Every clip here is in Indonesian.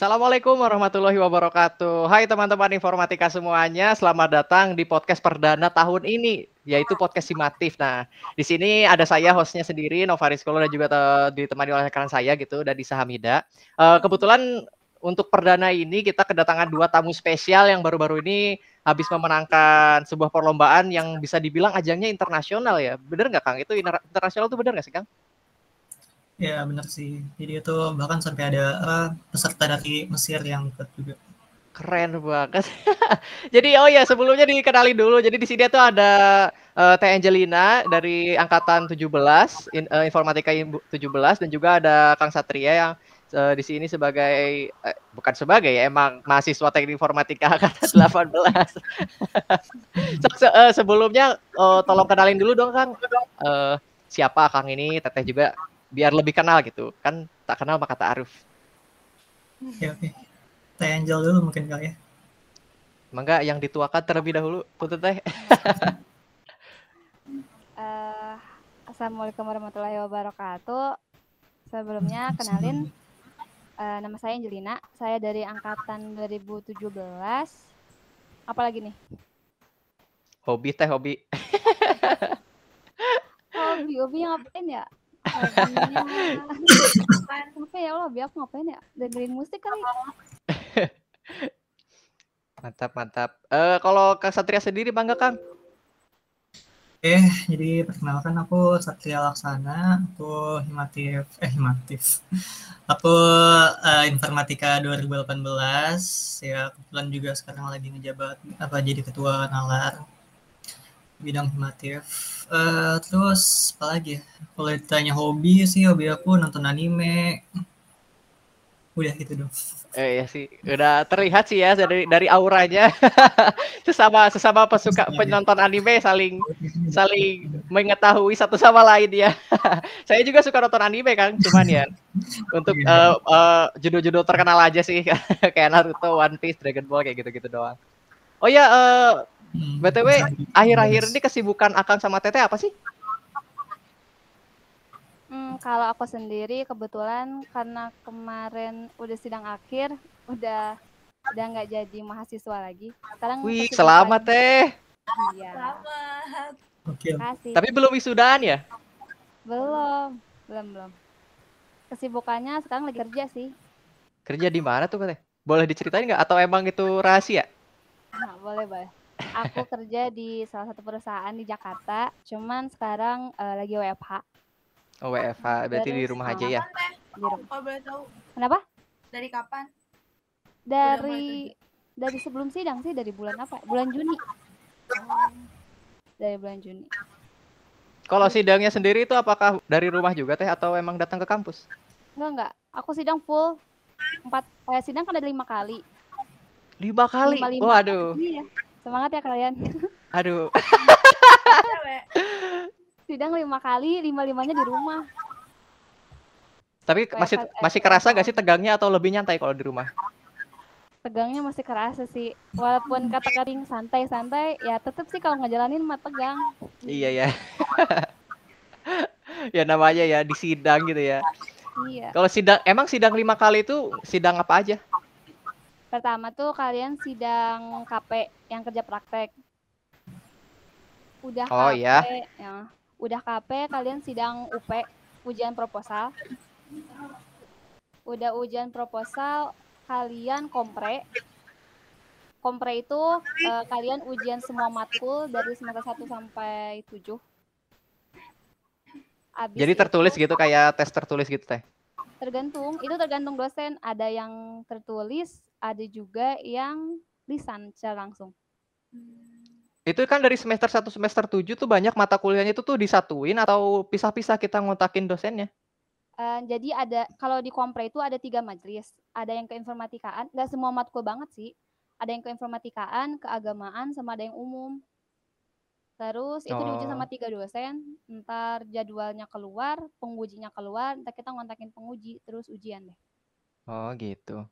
Assalamualaikum warahmatullahi wabarakatuh. Hai teman-teman informatika semuanya, selamat datang di podcast perdana tahun ini, yaitu podcast Simatif. Nah, di sini ada saya hostnya sendiri, Novaris Kolo dan juga ditemani oleh rekan saya gitu, dan di Sahamida. Uh, kebetulan untuk perdana ini kita kedatangan dua tamu spesial yang baru-baru ini habis memenangkan sebuah perlombaan yang bisa dibilang ajangnya internasional ya. Bener nggak Kang? Itu internasional itu bener nggak sih Kang? Ya benar sih. Jadi itu bahkan sampai ada uh, peserta dari Mesir yang ikut juga. Keren banget. Jadi oh ya sebelumnya dikenali dulu. Jadi di sini tuh ada uh, Teh Angelina dari angkatan 17 in, uh, informatika 17 dan juga ada Kang Satria yang uh, di sini sebagai uh, bukan sebagai ya emang mahasiswa teknik informatika angkatan 18. so, se uh, sebelumnya uh, tolong kenalin dulu dong Kang. Uh, siapa Kang ini? Teteh juga biar lebih kenal gitu. Kan tak kenal maka tak aruf oke oke. Teh angel dulu mungkin kali ya. Mangga yang dituakan terlebih dahulu tuntut teh. Uh, assalamualaikum warahmatullahi wabarakatuh. Sebelumnya kenalin uh, nama saya Angelina. Saya dari angkatan 2017 apalagi nih? Hobi teh hobi. Hobi hobi ngapain ya Apa ya Allah, biar aku ngapain ya? Dengerin musik kali. mantap, mantap. Uh, kalau Kang Satria sendiri bangga Kang? Eh, jadi perkenalkan aku Satria Laksana, aku himatif, eh himatif. Aku uh, informatika 2018, ya kebetulan juga sekarang lagi ngejabat apa jadi ketua nalar bidang himatif Uh, terus apa lagi? Kalau ditanya hobi sih, hobi aku nonton anime. Udah gitu dong. Eh ya sih, udah terlihat sih ya dari dari auranya. sesama sesama pesuka penonton anime saling saling mengetahui satu sama lain ya. Saya juga suka nonton anime kan, cuman ya untuk uh, uh, judul-judul terkenal aja sih kayak Naruto, One Piece, Dragon Ball kayak gitu-gitu doang. Oh ya, uh. BTW akhir-akhir ini kesibukan Akang sama Teteh apa sih? Hmm, kalau aku sendiri kebetulan karena kemarin udah sidang akhir, udah udah nggak jadi mahasiswa lagi. Sekarang Wih, selamat teh. Iya. Selamat. Oke. Okay. Tapi belum wisudaan ya? Belum, belum belum. Kesibukannya sekarang lagi kerja sih. Kerja di mana tuh teh? Boleh diceritain nggak? Atau emang itu rahasia? Nah, boleh boleh aku kerja di salah satu perusahaan di Jakarta, cuman sekarang uh, lagi WFH. Oh WFH, berarti Terus, di rumah aja ya? Di rumah. Kalau boleh tahu. Kenapa? Dari kapan? Dari dari sebelum sidang sih, dari bulan apa? Bulan Juni. Oh. Dari bulan Juni. Kalau sidangnya sendiri itu apakah dari rumah juga teh atau emang datang ke kampus? Enggak enggak, aku sidang full empat eh, sidang kan ada lima kali. Lima kali? Lima, lima. Waduh. Iya. Semangat ya kalian. Aduh. Sidang lima kali, lima limanya di rumah. Tapi masih masih kerasa gak sih tegangnya atau lebih nyantai kalau di rumah? Tegangnya masih kerasa sih. Walaupun kata kering santai-santai, ya tetap sih kalau ngejalanin mah tegang. Iya ya. ya namanya ya di sidang gitu ya. Iya. Kalau sidang, emang sidang lima kali itu sidang apa aja? Pertama tuh kalian sidang KP yang kerja praktek. Udah oh, KP, iya. ya. Udah KP kalian sidang UP, ujian proposal. Udah ujian proposal kalian kompre. Kompre itu eh, kalian ujian semua matkul dari semester 1 sampai 7. Abis Jadi tertulis itu, gitu kayak tes tertulis gitu teh. Tergantung, itu tergantung dosen. Ada yang tertulis, ada juga yang lisan secara langsung. Itu kan dari semester 1 semester 7 tuh banyak mata kuliahnya itu tuh disatuin atau pisah-pisah kita ngontakin dosennya? Uh, jadi ada kalau di kompre itu ada tiga majelis, ada yang keinformatikaan, nggak semua matkul banget sih, ada yang keinformatikaan, keagamaan, sama ada yang umum. Terus itu oh. diuji sama tiga dosen, ntar jadwalnya keluar, pengujinya keluar, ntar kita ngontakin penguji, terus ujian deh. Oh gitu.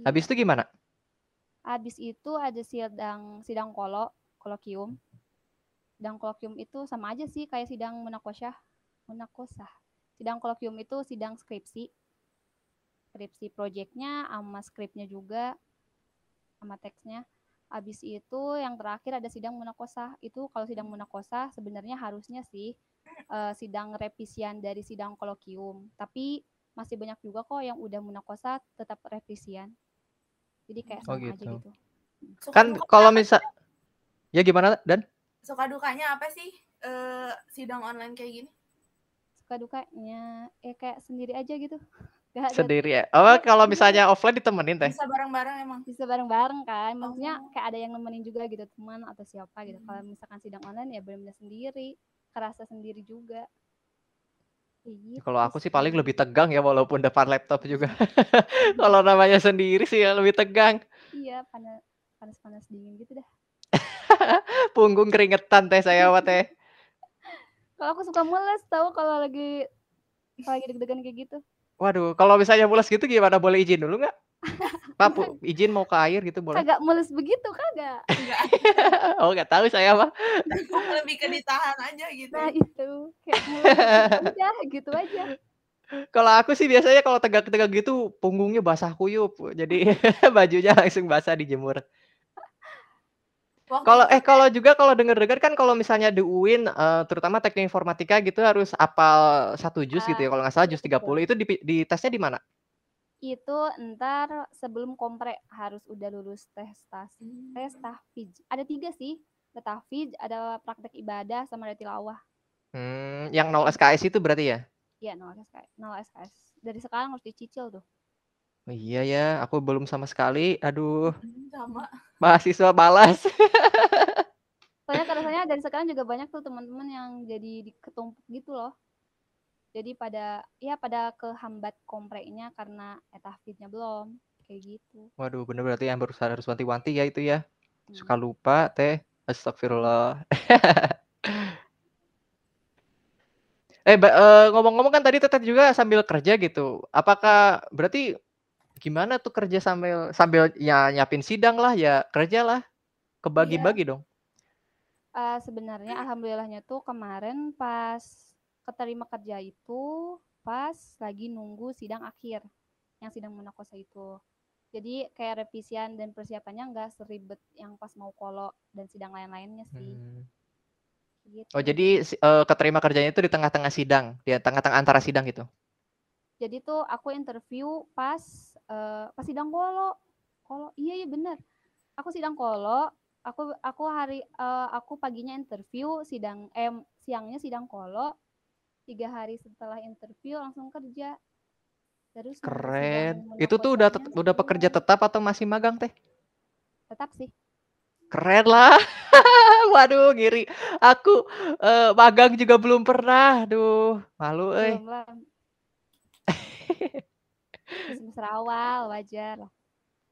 Habis itu gimana? Habis itu ada sidang sidang kolo, kolokium. Sidang kolokium itu sama aja sih kayak sidang munakosyah. Munakosah. Sidang kolokium itu sidang skripsi. transkripsi projectnya sama skripnya juga sama teksnya habis itu yang terakhir ada sidang munakosa. Itu kalau sidang munakosa sebenarnya harusnya sih uh, sidang revisian dari sidang kolokium. Tapi masih banyak juga kok yang udah munakosa tetap revisian. Jadi kayak Oh, sama aja gitu. gitu. Suka Kan kalau misal ya gimana dan? Suka dukanya apa sih eh, sidang online kayak gini? suka dukanya eh kayak sendiri aja gitu Gak sendiri ya? Oh, kalau misalnya offline ditemenin teh. Bisa bareng-bareng emang. bisa bareng-bareng kan maksudnya Oh. kayak ada yang nemenin juga gitu teman atau siapa gitu kalau misalkan sidang online ya benar-benar sendiri kerasa sendiri juga gitu Kalau aku sih paling lebih tegang ya walaupun depan laptop juga. kalau namanya sendiri sih ya lebih tegang. iya panas panas panas dingin gitu dah Punggung keringetan teh saya mah teh. kalau aku suka mules tahu kalau lagi kalau lagi deg-degan kayak gitu Waduh, kalau misalnya mules gitu gimana? Boleh izin dulu nggak? Pak, izin mau ke air gitu boleh? kagak mules begitu kagak Enggak, oh, nggak tahu saya mah. lebih ke ditahan aja gitu. nah itu kayak gitu aja gitu aja Kalau aku sih biasanya kalau tegak-tegak gitu punggungnya basah kuyup. Jadi bajunya langsung basah dijemur. Kalau eh kalau juga kalau denger-dengar kan kalau misalnya di UIN eh, terutama teknik informatika gitu harus apal satu jus gitu ya kalau nggak salah jus 30 itu di, di tesnya di mana? itu ntar sebelum kompre harus udah lulus tes tas tes tahfidz ada tiga sih ada tahfidz ada praktek ibadah sama ada tilawah Hmm, yang 0 SKS itu berarti ya? Iya, nol SKS. Nol SKS. Dari sekarang harus dicicil tuh. Oh, iya ya, aku belum sama sekali. Aduh, Hmm, sama. mahasiswa balas. Soalnya rasanya dari sekarang juga banyak tuh teman-teman yang jadi di- ketumpuk gitu loh. Jadi pada ya pada kehambat kompreknya karena etafidnya belum kayak gitu. Waduh, bener berarti yang berusaha harus wanti-wanti ya itu ya. Hmm. Suka lupa teh. Astagfirullah. eh, eh, ngomong-ngomong kan tadi teteh juga sambil kerja gitu. Apakah berarti gimana tuh kerja sambil sambil ya nyiapin sidang lah ya kerja lah. Kebagi-bagi dong. Eh, sebenarnya alhamdulillahnya tuh kemarin pas keterima kerja itu pas lagi nunggu sidang akhir yang sidang munakosa itu. Jadi kayak revisian dan persiapannya nggak seribet yang pas mau kolo dan sidang lain-lainnya sih. Hmm. Gitu. Oh, jadi eh, keterima kerjanya itu di tengah-tengah sidang, di tengah-tengah antara sidang gitu. Jadi tuh aku interview pas eh, pas sidang kolo. Kolo, iya iya bener. Aku sidang kolo. Aku aku hari eh, aku paginya interview, sidang eh siangnya sidang kolo. Tiga hari setelah interview langsung kerja. Terus Keren. Itu tuh udah tet- udah pekerja tetap atau masih magang teh? Tetap sih. Keren lah. Waduh, ngiri. Aku eh, magang juga belum pernah. Duh, malu eh. Semester awal wajar lah.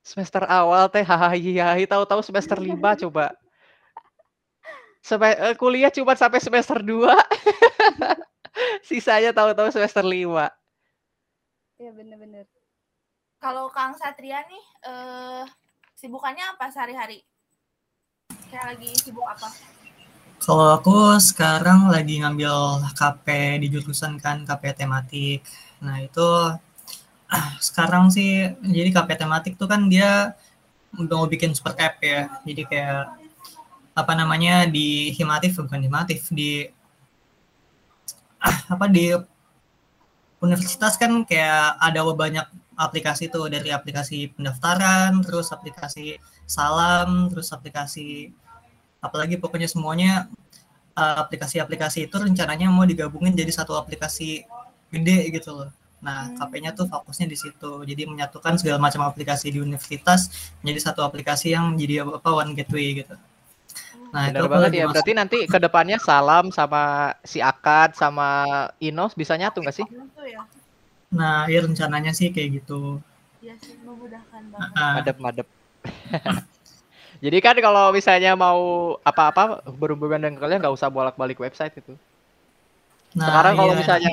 Semester awal teh hahaha tahu-tahu semester 5 coba. Sampai eh, kuliah cuma sampai semester 2. Sisanya tahu-tahu semester 5. Iya bener-bener. Kalau Kang Satria nih eh sibukannya apa sehari-hari? Kayak lagi sibuk apa? Kalau aku sekarang lagi ngambil KP di jurusan kan KP tematik. Nah itu ah, sekarang sih jadi KP tematik tuh kan dia udah mau bikin super app ya. Jadi kayak apa namanya di Himatif bukan Himatif di ah, apa di universitas kan kayak ada banyak aplikasi tuh dari aplikasi pendaftaran, terus aplikasi salam, terus aplikasi apalagi pokoknya semuanya uh, aplikasi-aplikasi itu rencananya mau digabungin jadi satu aplikasi gede gitu loh. Nah, Hmm. KP-nya tuh fokusnya di situ. Jadi menyatukan segala macam aplikasi di universitas menjadi satu aplikasi yang jadi apa one gateway gitu. Nah, Bener itu banget ya. masuk- Berarti nanti ke depannya Salam sama si Akad sama Inos bisa nyatu nggak sih? Itu ya. Nah, ya rencananya sih kayak gitu. Iya sih, memudahkan banget. Ah, Madep-madep. Jadi kan kalau misalnya mau apa-apa berhubungan dengan kalian nggak usah bolak-balik website itu. nah, Sekarang kalau iya, misalnya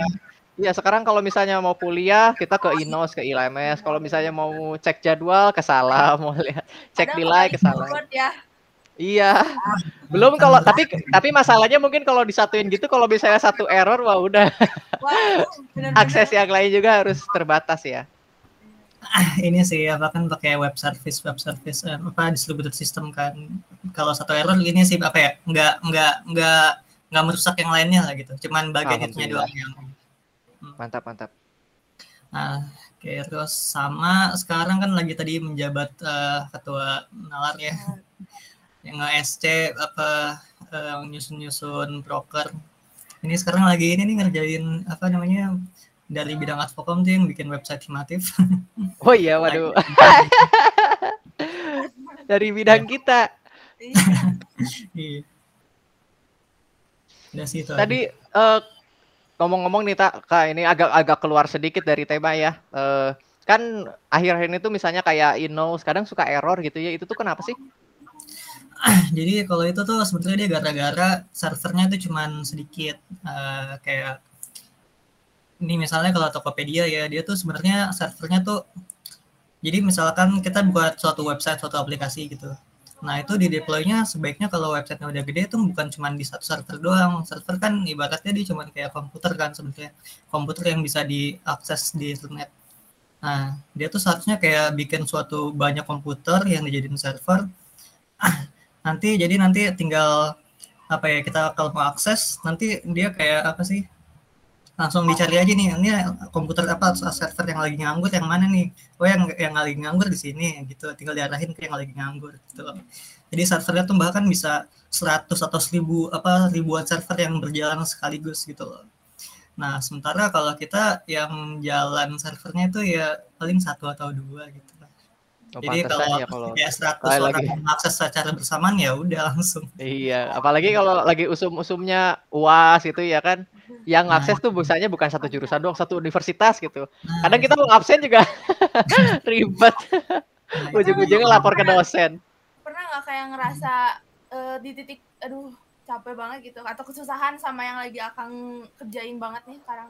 Iya, sekarang kalau misalnya mau kuliah kita ke Inos, ke ILMS. Kalau misalnya mau cek jadwal ke Salam, mau lihat cek Padahal nilai ke Salam. ya. Iya. Belum kalau tapi tapi masalahnya mungkin kalau disatuin gitu kalau misalnya satu error wah udah Wah, itu bener-bener akses yang lain juga harus terbatas ya. Ah, ini sih apa kan pakai web service web service eh, apa distributed system kan kalau satu error ini sih apa ya nggak nggak nggak nggak merusak yang lainnya lah gitu cuman bagian itunya Alhamdulillah. doang yang Mantap, mantap. Nah, oke terus sama sekarang kan lagi tadi menjabat eh, ketua nalar ya, yang nge-SC apa eh, nyusun-nyusun broker. Ini sekarang lagi ini nih ngerjain apa namanya dari bidang advokom tuh yang bikin website himatif. Oh iya, waduh. Dari bidang kita. Iya. Udah sih itu. Tadi eh, ngomong-ngomong nih tak, kak ini agak agak keluar sedikit dari tema ya. Eh, kan akhir-akhir ini tuh misalnya kayak Inno kadang suka error gitu ya. Itu tuh kenapa sih? Jadi kalau itu tuh sebetulnya dia gara-gara servernya tuh cuman sedikit eh, kayak ini misalnya kalau Tokopedia ya dia tuh sebenarnya servernya tuh jadi misalkan kita buat suatu website suatu aplikasi gitu. Nah itu di deploy-nya sebaiknya kalau websitenya udah gede itu bukan cuma di satu server doang. Server kan ibaratnya dia cuma kayak komputer kan sebenarnya komputer yang bisa diakses di internet. Nah dia tuh seharusnya kayak bikin suatu banyak komputer yang dijadiin server nanti jadi nanti tinggal apa ya kita kalau mau akses nanti dia kayak apa sih langsung dicari aja nih ini komputer apa server yang lagi nganggur yang mana nih oh yang yang lagi nganggur di sini gitu tinggal diarahin ke yang lagi nganggur gitu loh jadi servernya tuh bahkan bisa 100 atau 1000 apa ribuan server yang berjalan sekaligus gitu loh nah sementara kalau kita yang jalan servernya itu ya paling satu atau dua gitu Oh, jadi kalau ya kalau kayak 100 Kayak orang lagi. mengakses secara bersamaan ya udah langsung. Iya, apalagi kalau lagi usum-usumnya UAS gitu ya kan. Yang Nah. akses tuh busanya bukan satu jurusan doang, satu universitas gitu. Nah, Kadang kita mau absen juga ribet. nah, Ujung-ujungnya lapor ke dosen. Pernah nggak kayak ngerasa eh, di titik, aduh capek banget gitu, atau kesusahan sama yang lagi akang kerjain banget nih sekarang?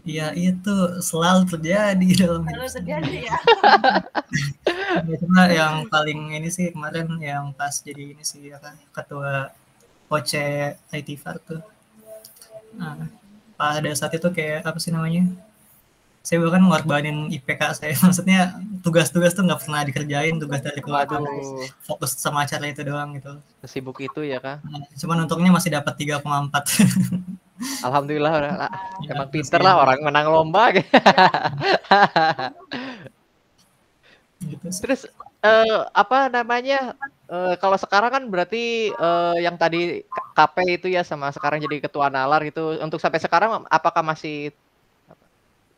Iya itu selalu terjadi dalam Lalu hidup saya. terjadi ya. Ya, cuma yang paling ini sih kemarin yang pas jadi ini sih apa ketua OC IT Far tuh. Nah, pada saat itu kayak apa sih namanya? Saya bahkan ngorbanin IPK saya. Maksudnya tugas-tugas tuh nggak pernah dikerjain, tugas dari keluarga fokus sama acara itu doang gitu. sibuk itu ya kan. Nah, cuman untungnya masih dapat 3,4. Alhamdulillah udah lah. Ya, Emang pinter ya, lah orang menang lomba. gitu sih. Terus eh, apa namanya? Eh, kalau sekarang kan berarti eh, yang tadi KP itu ya sama sekarang jadi ketua nalar itu untuk sampai sekarang apakah masih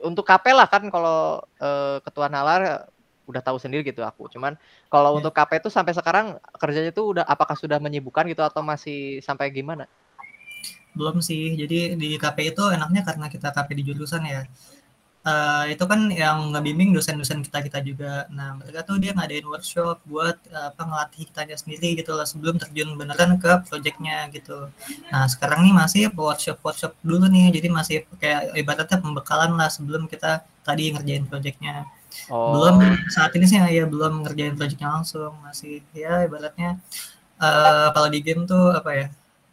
untuk KP lah kan kalau eh, ketua nalar udah tahu sendiri gitu aku. Cuman kalau Ya. untuk KP itu sampai sekarang kerjanya itu udah apakah sudah menyibukkan gitu atau masih sampai gimana? Belum sih. Jadi di KP itu enaknya karena kita KP di jurusan ya. Eh, itu kan yang ngebimbing dosen-dosen kita kita juga. Nah mereka tuh dia ngadain workshop buat eh, apa ngelatih kitanya sendiri gitu lah sebelum terjun beneran ke projectnya gitu. Nah sekarang nih masih workshop workshop dulu nih. Jadi masih kayak ibaratnya pembekalan lah sebelum kita tadi ngerjain projectnya. Oh, Belum saat ini sih ya belum ngerjain projectnya langsung. Masih ya ibaratnya eh kalau di game tuh apa ya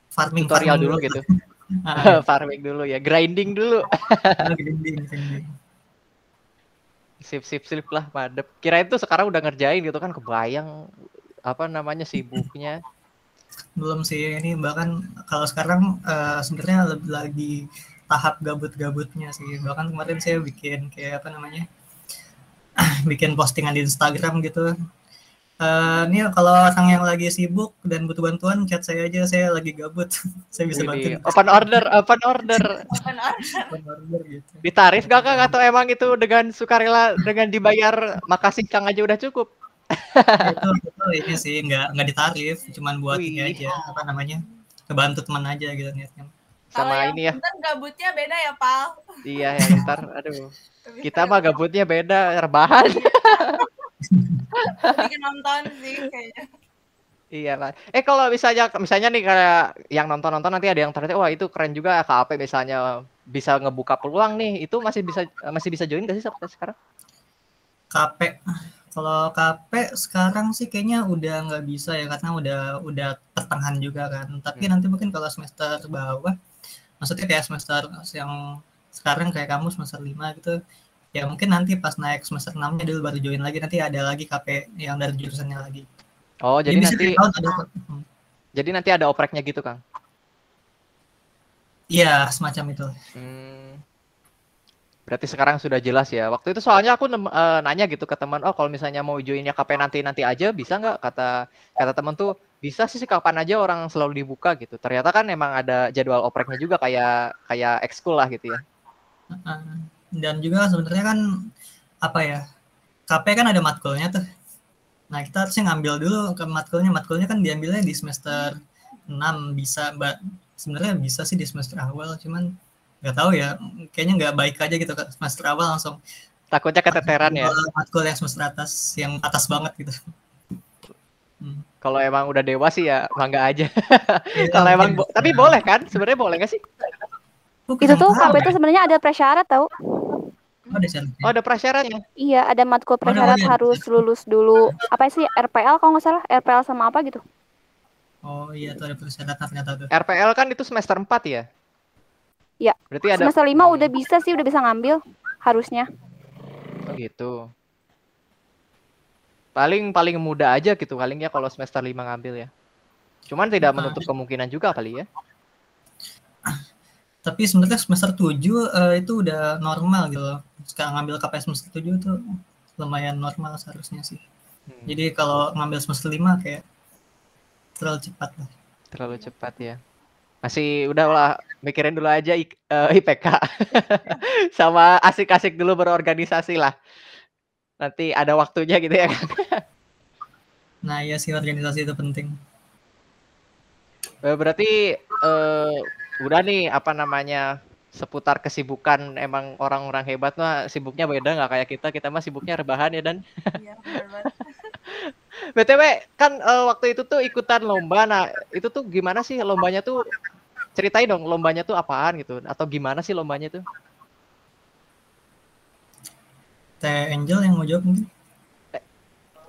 farming tutorial farming dulu gitu. Ah, Farming dulu ya, grinding dulu. grinding, grinding. Sip sip sip lah, madep. Kirain tuh sekarang udah ngerjain gitu kan kebayang apa namanya sibuknya. belum sih ini bahkan kalau sekarang eh, sebenarnya lebih lagi tahap gabut-gabutnya sih bahkan kemarin saya bikin kayak apa namanya bikin postingan di Instagram gitu Eh, ini kalau orang yang lagi sibuk dan butuh bantuan chat saya aja saya lagi gabut saya bisa bantu open order, open order. Open order. order gitu Ditarif gak kak atau emang itu dengan sukarela dengan dibayar makasih Kang aja udah cukup? itu, itu ini sih nggak nggak ditarif cuman buat ini Wih. aja apa namanya kebantu teman aja gitu niatnya Kalau Sama yang ini ya. pinter gabutnya beda ya, Pal. Iya yang ntar aduh. Kita mah gabutnya beda, rebahan. bikin nonton sih kayaknya. Iya lah. Eh kalau misalnya misalnya nih kayak yang nonton-nonton nanti ada yang ternyata wah itu keren juga KAP misalnya bisa ngebuka peluang nih. Itu masih bisa masih bisa join gak sih sampai sekarang? KP kalau KP sekarang sih kayaknya udah nggak bisa ya karena udah udah pertengahan juga kan tapi Hmm. nanti mungkin kalau semester bawah maksudnya kayak semester yang sekarang kayak kamu semester 5 gitu ya mungkin nanti pas naik semester 6 nya dulu baru join lagi nanti ada lagi KP yang dari jurusannya lagi Oh, jadi bisa nanti ada Hmm. jadi nanti ada opreknya gitu, Kang. iya semacam itu Hmm. Berarti sekarang sudah jelas ya. Waktu itu soalnya aku eh, nanya gitu ke teman, oh kalau misalnya mau joinnya KP nanti nanti aja bisa nggak? Kata kata teman tuh bisa sih kapan aja orang selalu dibuka gitu. Ternyata kan emang ada jadwal opreknya juga kayak kayak ekskul lah gitu ya. Heeh. Dan juga sebenarnya kan apa ya KP kan ada matkulnya tuh nah kita harusnya ngambil dulu ke matkulnya matkulnya kan diambilnya di semester 6 bisa mbak sebenarnya bisa sih di semester awal cuman nggak tahu ya kayaknya nggak baik aja gitu ke semester awal langsung Takutnya keteteran ya. matkul- yang semester atas yang atas banget gitu Hmm. Kalau emang udah dewa sih ya mangga aja. Iya, Kalau emang mungkin. bo- tapi boleh kan? Sebenarnya boleh nggak sih? Itu tuh? KP itu sebenarnya ada prasyarat tau. Oh, ada syaratnya. Oh, ada prasyaratnya. Iya, ada matkul ada, prasyarat ada. harus lulus dulu. Apa sih RPL kalau nggak salah? RPL sama apa gitu? oh iya tuh ada persyaratan ternyata tuh RPL kan itu semester 4 ya? Iya. Berarti ada Semester 5 udah bisa sih, udah bisa ngambil harusnya. Oh gitu. Paling paling muda aja gitu paling ya kalau semester 5 ngambil ya. Cuman tidak menutup kemungkinan juga kali ya. Tapi sebenarnya semester 7 eh, itu udah normal gitu loh. Sekarang ngambil KP semester 7 tuh lumayan normal seharusnya sih. Hmm, Jadi kalau ngambil semester 5 kayak terlalu cepat lah. terlalu cepat ya. Masih udahlah mikirin dulu aja I- eh, IPK. Sama asik-asik dulu berorganisasi lah. Nanti ada waktunya gitu ya. Nah iya sih organisasi itu penting. Eh, Berarti eh, udah nih apa namanya seputar kesibukan emang orang-orang hebat mah sibuknya beda nggak kayak kita. Kita mah sibuknya rebahan ya dan. Iya, benar banget. btw kan eh, waktu itu tuh ikutan lomba. Nah itu tuh gimana sih lombanya tuh? Ceritain dong lombanya tuh apaan gitu. Atau gimana sih lombanya tuh? Teh Angel yang mau jawab mungkin?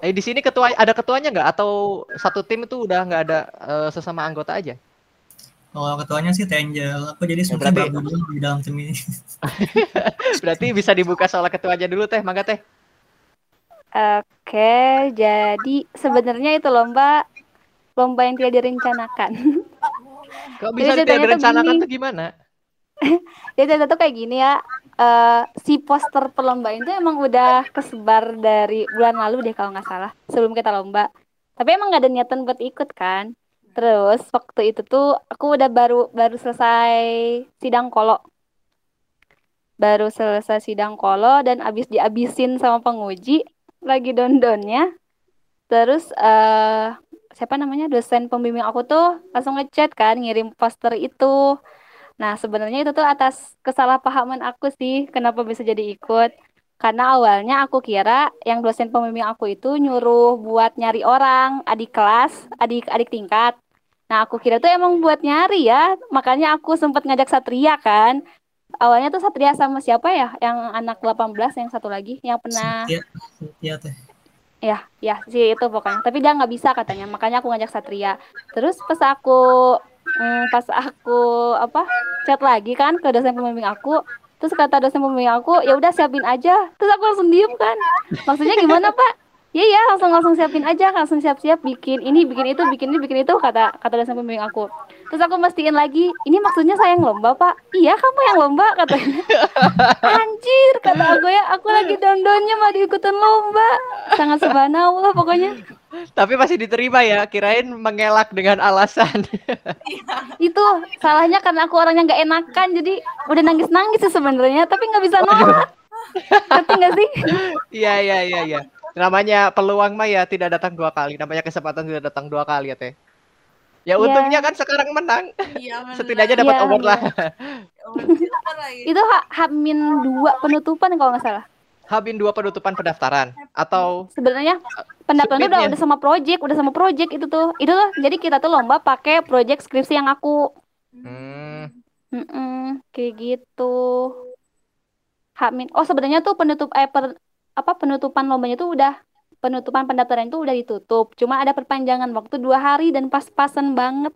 eh di sini ketua ada ketuanya nggak? Atau satu tim itu udah nggak ada eh, sesama anggota aja Kalau ketuanya sih Teh Angel. Aku jadi Ya, sebenarnya berarti- babu dulu di dalam tim ini. berarti bisa dibuka soal ketuanya dulu teh mangga teh Oke, jadi sebenarnya itu lomba lomba yang tidak direncanakan. kok bisa ceritanya tidak tuh direncanakan gini. tuh gimana Jadi cerita tuh kayak gini ya. eh, si poster perlombaan itu emang udah kesebar dari bulan lalu deh kalau nggak salah sebelum kita lomba. Tapi emang nggak ada niatan buat ikut kan. Terus waktu itu tuh aku udah baru baru selesai sidang kolo. Baru selesai sidang kolo dan abis diabisin sama penguji lagi don-donnya. Terus eh siapa namanya dosen pembimbing aku tuh langsung ngechat kan ngirim poster itu. Nah, sebenarnya itu tuh atas kesalahpahaman aku sih, kenapa bisa jadi ikut. Karena awalnya aku kira yang dosen pembimbing aku itu nyuruh buat nyari orang, adik kelas, adik-adik tingkat. Nah, aku kira tuh emang buat nyari ya, makanya aku sempat ngajak Satria kan. Awalnya tuh Satria sama siapa ya? Yang anak 18 yang satu lagi, yang pernah Setia, Setia teh. Ya, ya sih itu pokoknya. Tapi dia nggak bisa katanya, makanya aku ngajak Satria. Terus pas aku, mm, pas aku apa chat lagi kan ke dosen pembimbing aku, terus kata dosen pembimbing aku, ya udah siapin aja. Terus aku langsung diem kan. Maksudnya gimana Pak? Iya ya, langsung langsung siapin aja, langsung siap-siap bikin ini, bikin itu, bikin ini, bikin itu kata kata dosen pembimbing aku. Terus aku mastiin lagi, ini maksudnya saya yang lomba Pak? Iya kamu yang lomba katanya. Anjir kata aku ya, aku lagi down-downnya mau diikutan lomba. Sangat subhanallah pokoknya. Tapi masih diterima ya, kirain mengelak dengan alasan. Itu salahnya karena aku orangnya nggak enakan, jadi udah nangis-nangis sih sebenarnya, tapi nggak bisa nolak. Ngerti nggak sih? Iya iya iya iya. Namanya peluang mah ya tidak datang dua kali. Namanya kesempatan tidak datang dua kali ya teh. Ya Iya. untungnya kan sekarang menang. Iya. Setidaknya dapat Iya, award lah. Itu ha Hamin dua penutupan kalau nggak salah. Habin dua penutupan pendaftaran atau Sebenarnya pendaftarannya udah udah sama project, udah sama project itu tuh. Itu tuh jadi kita tuh lomba pakai project skripsi yang aku. hmm, Mm-mm, kayak gitu. Hamin. Oh sebenarnya tuh penutup eh per- apa penutupan lombanya tuh udah penutupan pendaftaran itu udah ditutup. Cuma ada perpanjangan waktu dua hari dan pas-pasan banget.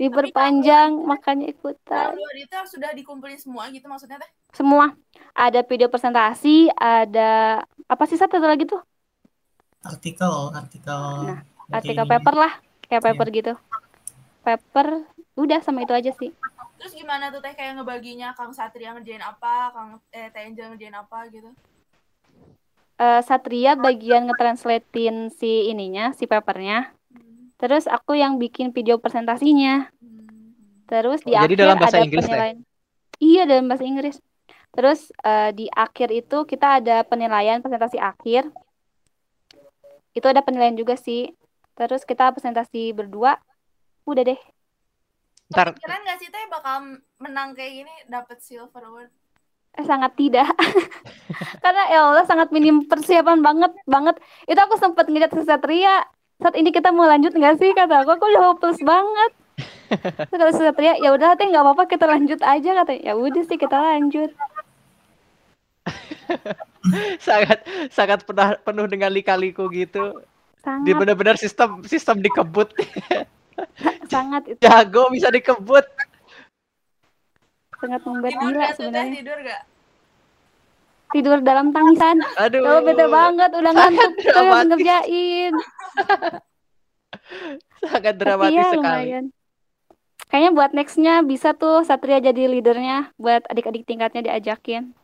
diperpanjang makanya Dalam ikutan hari itu sudah dikumpulin semua gitu maksudnya teh? semua ada video presentasi ada apa sih satu lagi tuh artikel artikel Nah, artikel ini. paper lah kayak paper gitu paper udah sama itu aja sih Terus gimana tuh teh kayak ngebaginya Kang Satria ngerjain apa, Kang eh Angel ngerjain apa gitu? Eh, Satria bagian ngetranslatein si ininya si papernya. Terus aku yang bikin video presentasinya. Terus di Oh, jadi akhir dalam bahasa ada Inggris, penilaian. Iya dalam bahasa Inggris. Terus eh, di akhir itu kita ada penilaian presentasi akhir. Itu ada penilaian juga sih. Terus kita presentasi berdua. Udah deh. Ntar Kepikiran gak sih teh bakal menang kayak gini dapet silver award? Eh, sangat tidak. Karena ya Allah sangat minim persiapan banget banget. Itu aku sempat ngeliat Satria. Saat ini kita mau lanjut nggak sih kata aku. Aku udah hopeless banget. Terus kata Satria ya udah teh nggak apa-apa kita lanjut aja katanya ya udah sih kita lanjut. Sangat sangat penuh, penuh dengan lika-liku gitu. sangat. Di benar-benar sistem sistem dikebut. sangat itu. Jago bisa dikebut. Sangat membuat Tidur gila tuh sebenarnya Tidur gak? tidur dalam tangisan Aduh. kalau bete banget udah ngantuk harus dramatis. ngerjain Sangat dramatis ya sekali. lumayan kayaknya buat nextnya bisa tuh Satria jadi leadernya buat adik-adik tingkatnya diajakin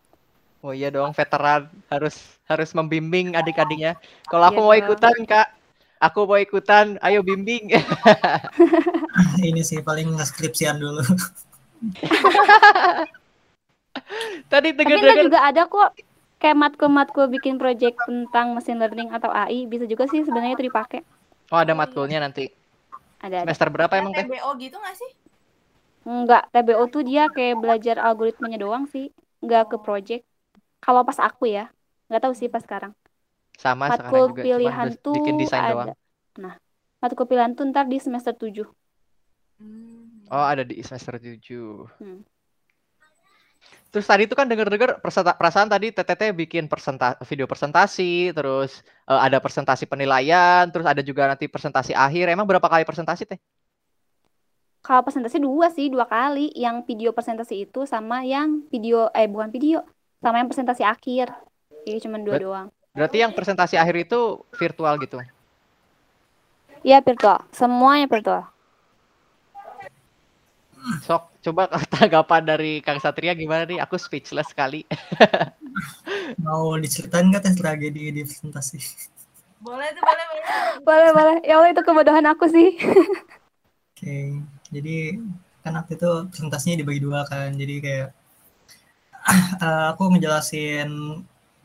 Oh iya dong, veteran harus harus membimbing adik-adiknya. Kalau aku Iya mau dong. ikutan, Kak. Aku mau ikutan, ayo bimbing. ini sih paling skripsian dulu Tadi Tapi ntar dengar-dengar juga ada kok kayak matkul-matkul bikin project tentang machine learning atau AI bisa juga sih sebenarnya itu dipakai. Oh, ada matkulnya nanti. Ada ada. Semester berapa emang, Teh? TBO gitu gak sih? Enggak, TBO tuh dia kayak belajar algoritmanya doang sih, enggak ke project. Kalau pas aku ya, nggak tahu sih pas sekarang. Sama sekarang Matkul juga, pilihan cuma tuh bikin desain ada. doang. Nah, matkul pilihan tuh ntar di semester 7. Hmm. Oh, ada di semester 7. Hmm. Terus tadi itu kan denger-denger perasaan tadi TTT bikin persenta video presentasi, terus eh, ada presentasi penilaian, terus ada juga nanti presentasi akhir. Emang berapa kali presentasi, Teh? Kalau presentasi dua sih, dua kali. Yang video presentasi itu sama yang video, eh bukan video, sama yang presentasi akhir. Jadi cuma dua Bet- doang. Berarti yang presentasi akhir itu virtual gitu. Iya virtual, semuanya virtual. Sok, coba tanggapan dari Kang Satria gimana nih? Aku speechless sekali. mau diceritain nggak teh tragedi di presentasi Boleh tuh, boleh, boleh. Boleh, boleh. Ya Allah itu kebodohan aku sih. Oke, jadi kan waktu itu presentasinya dibagi dua kan, jadi kayak eh, aku ngejelasin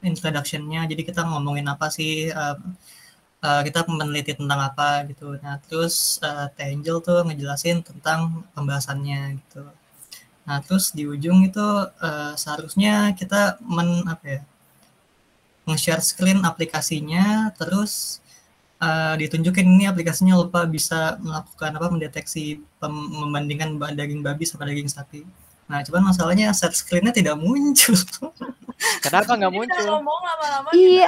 introduction-nya, jadi kita ngomongin apa sih, eh, eh, kita meneliti tentang apa gitu. Nah terus eh, Teh Angel tuh ngejelasin tentang pembahasannya gitu. Nah terus di ujung itu eh, seharusnya kita men apa ya, nge-share screen aplikasinya, terus eh, ditunjukin ini aplikasinya lupa bisa melakukan apa mendeteksi pem- membandingkan ba- daging babi sama daging sapi. Nah, cuman masalahnya share screen-nya tidak muncul. Kenapa nggak kita muncul? ngomong lama-lama Iya.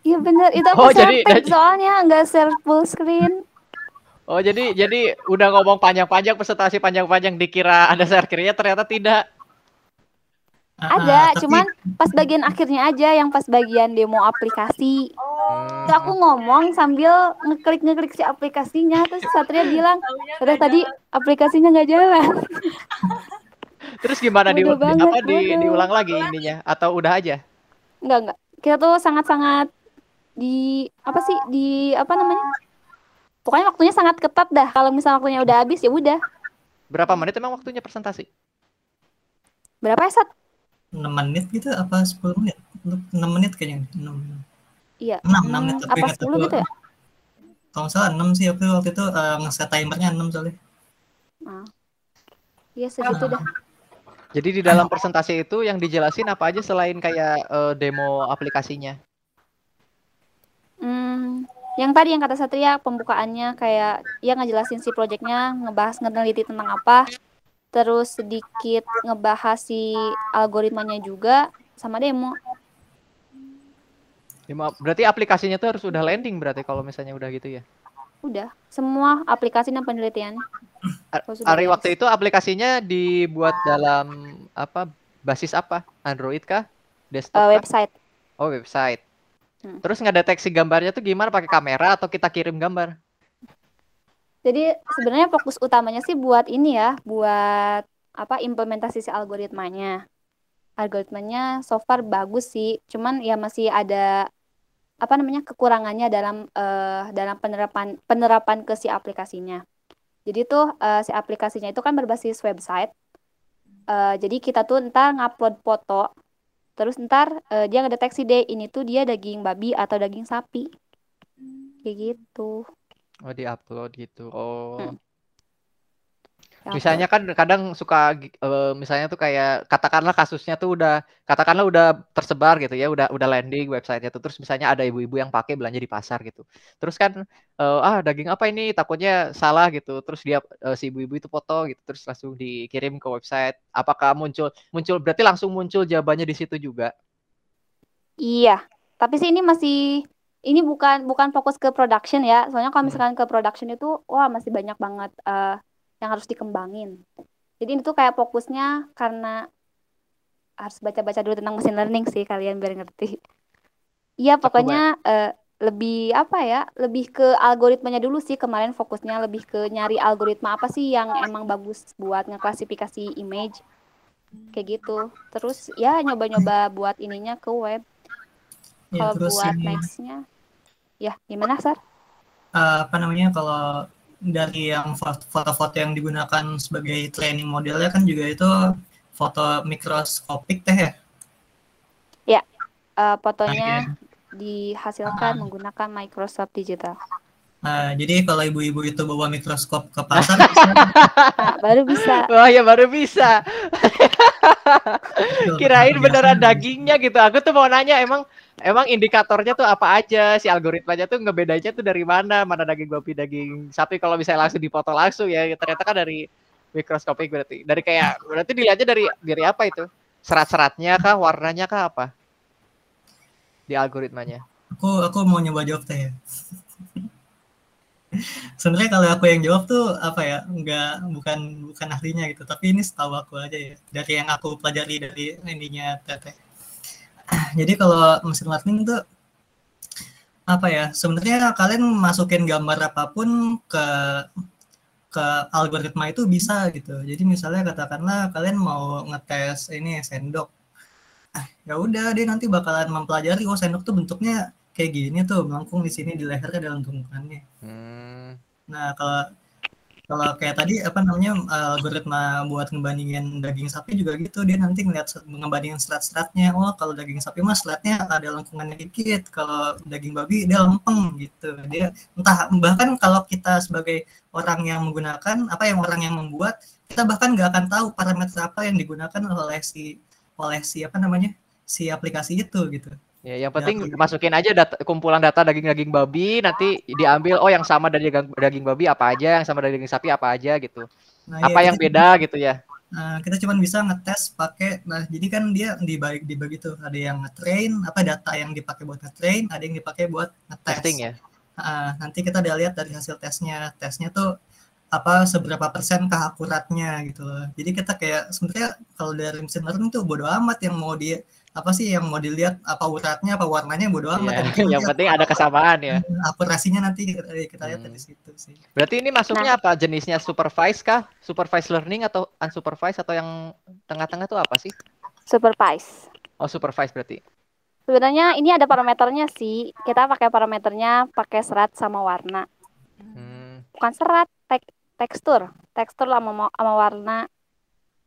Iya bener, itu aku Oh, share jadi- tab soalnya nggak share full screen. Oh jadi jadi udah ngomong panjang-panjang presentasi panjang-panjang dikira ada servernya ternyata tidak. Ah, Ada, tapi- cuman pas bagian akhirnya aja yang pas bagian demo aplikasi. Oh, Itu aku ngomong sambil ngeklik-ngeklik si aplikasinya, terus Satria bilang, udah tadi jalan. aplikasinya nggak jalan. Terus gimana di, banget, apa di, diulang lagi ininya atau udah aja? Enggak, enggak. Kita tuh sangat-sangat di apa sih? Di apa namanya? Pokoknya waktunya sangat ketat dah. Kalau misalnya waktunya udah habis ya udah. Berapa menit emang waktunya presentasi? Berapa ya, Sat? 6 menit gitu apa 10 menit? 6 menit kayaknya. 6. Iya. 6, 6 menit Hmm, tapi apa ingat 10 aku, gitu ya? Kalau nggak salah 6 sih aku waktu itu eh, nge-set timernya 6 soalnya. Iya segitu dah. Jadi di dalam presentasi itu yang dijelasin apa aja selain kayak eh, demo aplikasinya? Hmm, yang tadi yang kata Satria pembukaannya kayak ya ngejelasin si projectnya, ngebahas ngeliti tentang apa, terus sedikit ngebahas si algoritmanya juga sama demo. Demo- Berarti aplikasinya tuh harus udah landing berarti kalau misalnya udah gitu ya? Udah, semua aplikasi dan penelitiannya. Ar- Kalau sudah Ari beres. waktu itu aplikasinya dibuat dalam apa? Basis apa? Android kah? Desktop kah? website. Oh, website. Hmm. Terus ngedeteksi gambarnya tuh gimana? Pakai kamera atau kita kirim gambar? Jadi sebenarnya fokus utamanya sih buat ini ya, buat apa implementasi si algoritmanya. Algoritmanya so far bagus sih, cuman ya masih ada apa namanya kekurangannya dalam eh, dalam penerapan penerapan ke si aplikasinya. Jadi tuh eh, si aplikasinya itu kan berbasis website. Eh, jadi kita tuh ntar ngupload foto, terus ntar eh, dia ngedeteksi deh ini tuh dia daging babi atau daging sapi, kayak gitu. Oh, diupload gitu. Oh. Hmm. Ya, Misalnya kan kadang suka eh, misalnya tuh kayak katakanlah kasusnya tuh udah katakanlah udah tersebar gitu ya, udah udah landing websitenya tuh terus misalnya ada ibu-ibu yang pakai belanja di pasar gitu. Terus kan eh, ah daging apa ini takutnya salah gitu. Terus dia eh, si ibu-ibu itu foto gitu terus langsung dikirim ke website. Apakah muncul muncul berarti langsung muncul jawabannya di situ juga? Iya, tapi sih ini masih ini bukan bukan fokus ke production ya. Soalnya kalau Hmm. misalkan ke production itu wah masih banyak banget eh, yang harus dikembangin. Jadi ini tuh kayak fokusnya karena harus baca-baca dulu tentang machine learning sih kalian biar ngerti. Iya, pokoknya eh, lebih apa ya? Lebih ke algoritmanya dulu sih kemarin fokusnya lebih ke nyari algoritma apa sih yang emang bagus buat ngeklasifikasi image kayak gitu. Terus ya nyoba-nyoba buat ininya ke web. Ya, Kalau buat ini nextnya, ya gimana Sar? eh, apa namanya kalau dari yang fo- foto-foto yang digunakan sebagai training modelnya kan juga itu foto mikroskopik teh ya. Eh, fotonya Nah, dihasilkan menggunakan Microsoft Digital. Nah, jadi kalau ibu-ibu itu bawa mikroskop ke pasar bisa Nah, baru bisa. Wah ya baru bisa. Kirain beneran dagingnya gitu. Aku tuh mau nanya emang emang indikatornya tuh apa aja? Si algoritmanya tuh ngebedainnya tuh dari mana? Mana daging babi daging sapi? Kalau misalnya langsung dipoto langsung ya ternyata kan dari mikroskopik berarti. Dari kayak berarti dilihatnya dari dari apa itu? Serat-seratnya kah? Warnanya kah? Apa? Di algoritmanya. Aku aku mau nyoba jawab teh ya. Sebenarnya kalau aku yang jawab tuh apa ya, nggak bukan bukan ahlinya gitu, tapi ini setahu aku aja ya dari yang aku pelajari dari ininya teteh. Jadi kalau mesin learning tuh apa ya, sebenarnya kalian masukin gambar apa pun ke ke algoritma itu bisa gitu. Jadi misalnya katakanlah kalian mau ngetes ini sendok, ah, ya udah dia nanti bakalan mempelajari oh sendok tuh bentuknya kayak gini tuh melengkung di sini di lehernya dalam tunggangannya. hmm. Nah kalau kalau kayak tadi apa namanya algoritma buat ngebandingin daging sapi juga gitu dia nanti ngeliat ngebandingin serat-seratnya oh kalau daging sapi mah seratnya ada lengkungannya dikit kalau daging babi dia lempeng gitu dia entah bahkan kalau kita sebagai orang yang menggunakan apa yang orang yang membuat kita bahkan nggak akan tahu parameter apa yang digunakan oleh si oleh si apa namanya si aplikasi itu gitu ya yang penting aku- masukin aja data, kumpulan data daging-daging babi nanti diambil oh yang sama dari daging, daging babi apa aja yang sama dari daging sapi apa aja gitu. Nah, ya, apa yang kita- beda gitu ya. Nah, kita cuma bisa ngetes pakai nah jadi kan dia dibagi dibagi tuh ada yang ngetrain apa data yang dipakai buat ngetrain ada yang dipakai buat ngetes. Testing ya? Nah, nanti kita udah lihat dari hasil tesnya. Tesnya tuh apa seberapa persen keakuratnya gitu. Loh jadi kita kayak sebenarnya kalau dari mesin learning tuh bodo amat yang mau dia apa sih yang mau dilihat apa uratnya apa warnanya bodo amat Iya, Yang yang penting ada kesamaan ya akurasinya nanti kita, kita lihat Hmm. dari situ sih Berarti ini masuknya apa? Jenisnya supervised kah? Supervised learning atau unsupervised atau yang tengah-tengah itu apa sih? Supervise. Oh, supervised berarti. Sebenarnya ini ada parameternya sih. Kita pakai parameternya pakai serat sama warna. Hmm. Bukan serat, tek tekstur. Tekstur sama sama warna.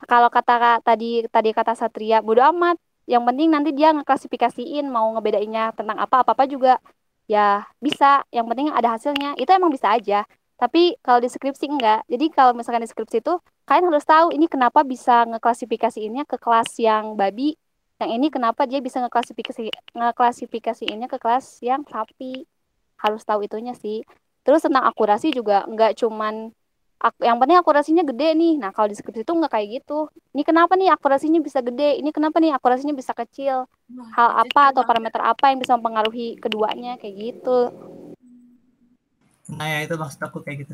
Kalau kata tadi tadi kata Satria, bodo amat. Yang penting nanti dia ngeklasifikasiin mau ngebedainnya tentang apa apa-apa juga ya bisa. Yang penting ada hasilnya. Itu emang bisa aja. Tapi kalau di skripsi enggak. Jadi kalau misalkan di skripsi itu kalian harus tahu ini kenapa bisa ngeklasifikasiinnya ke kelas yang babi yang ini kenapa dia bisa ngeklasifikasi ngeklasifikasiinnya ke kelas yang sapi harus tahu itunya sih terus tentang akurasi juga nggak cuman ak- yang penting akurasinya gede nih. Nah kalau di skripsi itu nggak kayak gitu. Ini kenapa nih akurasinya bisa gede? Ini kenapa nih akurasinya bisa kecil? Hal apa atau parameter apa yang bisa mempengaruhi keduanya? Kayak gitu. Nah ya itu maksud aku kayak gitu.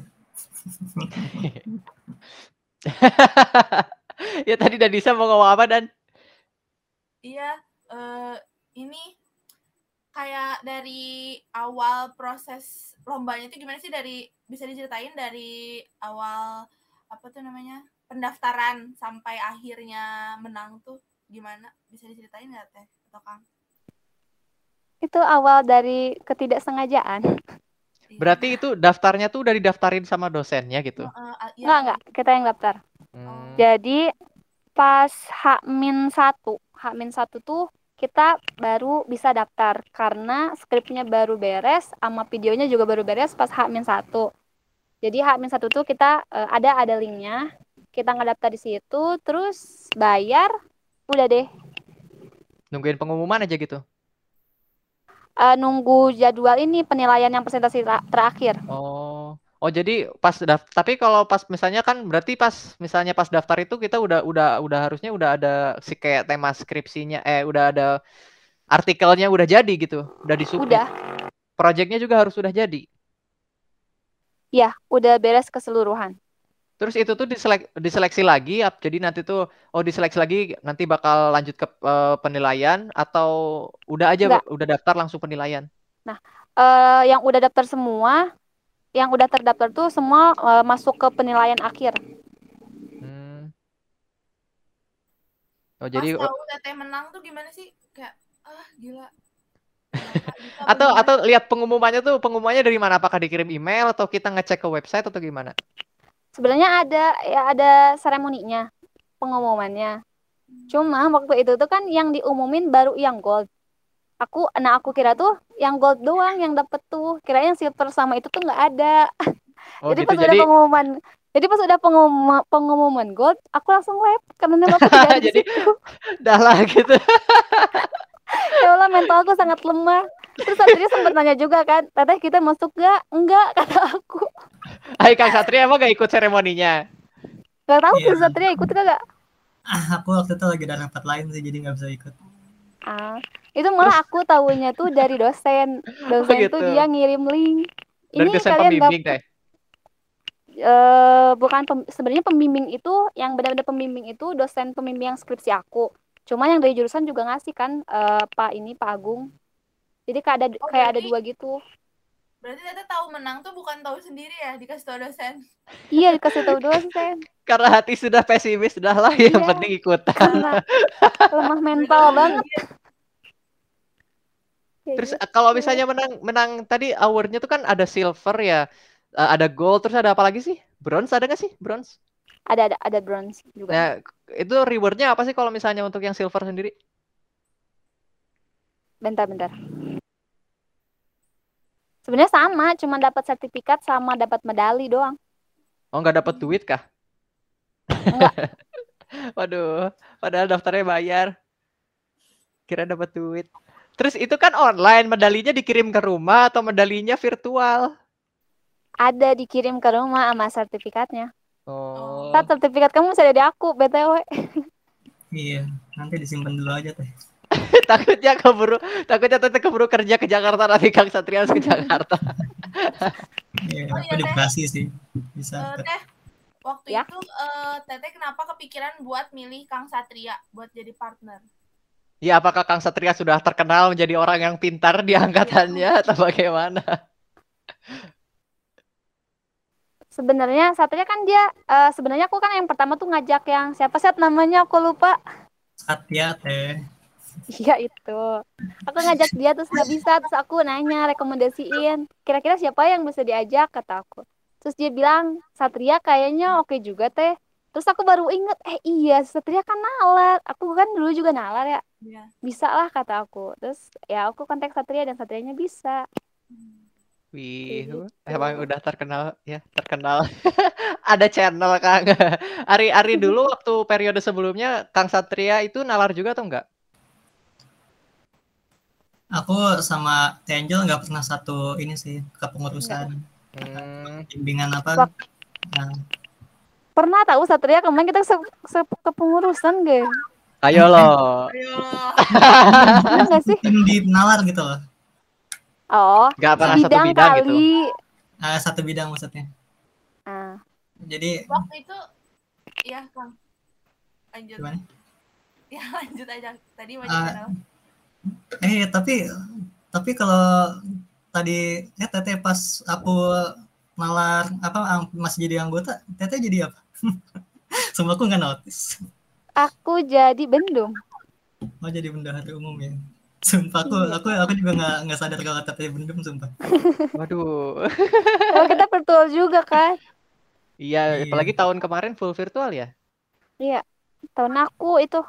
ya tadi dan bisa mau ngomong apa dan? Iya, eh, ini kayak dari awal proses lombanya itu gimana sih dari bisa diceritain dari awal apa tuh namanya pendaftaran sampai akhirnya menang tuh gimana bisa diceritain nggak teh atau kang? Itu awal dari ketidaksengajaan. Iya. berarti itu daftarnya tuh udah didaftarin sama dosennya gitu. Ah, iya, Enggak, enggak, kita yang daftar. Hmm. Jadi pas H-1, H-1 tuh kita baru bisa daftar karena skripnya baru beres sama videonya juga baru beres pas H-1. Jadi H-1 tuh kita eh, ada ada linknya. Kita ngedaftar di situ, terus bayar, udah deh. Nungguin pengumuman aja gitu. Eh, nunggu jadwal ini penilaian yang presentasi terakhir. Oh. Oh jadi pas daftar tapi kalau pas misalnya kan berarti pas misalnya pas daftar itu kita udah udah udah harusnya udah ada si kayak tema skripsinya eh udah ada artikelnya udah jadi gitu, udah disubmit. Udah, Projectnya juga harus udah jadi. ya, udah beres keseluruhan. Terus itu tuh diselek- diseleksi lagi, jadi nanti tuh oh diseleksi lagi nanti bakal lanjut ke eh, penilaian atau udah aja Enggak. udah daftar langsung penilaian. Eh, yang udah daftar semua, yang udah terdaftar tuh semua eh, masuk ke penilaian akhir. Hmm. Oh Pas jadi tahu teteh menang tuh gimana sih? Kayak ah gila. Atau atau lihat pengumumannya tuh pengumumannya dari mana? Apakah dikirim email atau kita ngecek ke website atau gimana? Sebenarnya ada ya ada seremoninya, pengumumannya. Cuma waktu itu tuh kan yang diumumin baru yang gold. Aku, nah aku kira tuh yang gold doang yang dapet tuh. Kira yang silver sama itu tuh nggak ada. Oh jadi gitu. pas udah Jadi pengumuman, jadi pas udah pengumuman, pengumuman gold, aku langsung lab karena nama aku tidak ada di Jadi- dah lah gitu. Ya Allah mental aku sangat lemah. Terus tadi sempat nanya juga kan, teteh kita masuk gak? Enggak kata aku. Hai Kang Satria emang gak ikut seremoninya? Gak tahu tuh Satria ikut gak? Ah, aku waktu itu lagi ada rapat lain sih, jadi nggak bisa ikut. Ah, itu malah aku tahunya tuh dari dosen. Dosen gitu. tuh dia ngirim link. Dari Ini dosen kalian pembimbing dapat teh. eh bukan pem- sebenarnya pembimbing itu yang benar-benar pembimbing itu dosen pembimbing yang skripsi aku. Cuma yang dari jurusan juga ngasih kan eh, Pak ini Pak Agung. Jadi kayak ada Oh, kayak ada berarti- dua gitu. Berarti teteh tahu menang tuh bukan tahu sendiri ya dikasih tahu dosen. Iya dikasih tahu dosen Karena hati sudah pesimis, sudah lah yang Iya. penting ikutan. karena lemah mental banget. Kayak Terus gitu. kalau misalnya menang menang tadi awardnya tuh kan ada silver ya, eh, ada gold, terus ada apa lagi sih? Bronze ada nggak sih? Bronze? ada ada ada bronze juga. Nah, itu rewardnya apa sih kalau misalnya untuk yang silver sendiri? Bentar-bentar. Sebenarnya sama, cuma dapat sertifikat sama dapat medali doang. Oh, nggak dapat duit kah? Nggak. Waduh, padahal daftarnya bayar. Kira dapat duit. Terus itu kan online, medalinya dikirim ke rumah atau medalinya virtual? Ada dikirim ke rumah sama sertifikatnya. Oh. Tat, sertifikat kamu masih ada di aku, BTW. Iya, nanti disimpan dulu aja teh. takutnya keburu takutnya teteh keburu kerja ke Jakarta nanti Kang Satria ke Jakarta. Iya, Oh, aku iya, di. Bekasi sih. Bisa. ke- teh, waktu Ya. itu eh, teteh kenapa kepikiran buat milih Kang Satria buat jadi partner? Ya apakah Kang Satria sudah terkenal menjadi orang yang pintar di angkatannya atau bagaimana? Sebenarnya Satria kan dia eh, sebenarnya aku kan yang pertama tuh ngajak yang siapa sih namanya aku lupa. Satya teh. Iya itu. Aku ngajak dia terus nggak bisa terus aku nanya rekomendasiin kira-kira siapa yang bisa diajak kata aku. Terus dia bilang Satria kayaknya oke juga teh. Terus aku baru inget eh iya Satria kan nalar. Aku kan dulu juga nalar ya. Iya. Bisa lah kata aku. Terus ya aku kontak Satria dan Satrianya bisa. Wih, Kayak gitu. emang udah terkenal ya, terkenal. Ada channel Kang. Ari Ari dulu waktu periode sebelumnya Kang Satria itu nalar juga atau enggak? Aku sama Angel nggak pernah satu ini sih kepengurusan Hmm, bimbingan apa. Wak- Nah, Pernah tahu Satria kemarin kita se, se kepengurusan gak? Ayo loh. Ayo. Sih? di nalar gitu loh. Oh, Enggak pernah satu bidang bidang gitu. kali. Ah, satu bidang maksudnya. Ah, Jadi Waktu itu ya Kang. Lanjut. gimana? Ya lanjut aja. Tadi mau Ah, apa? Eh tapi tapi kalau tadi ya teteh pas aku nalar apa masih jadi anggota, teteh jadi apa? Semua aku nggak notice. Aku jadi bendum. Oh jadi bendahara umum ya. Sumpah aku Iya. aku aku juga nggak nggak sadar kalau teteh bendum sumpah. Waduh. Oh, kita virtual juga kan? Iya, Iya. apalagi tahun kemarin full virtual ya. Iya. Tahun aku itu.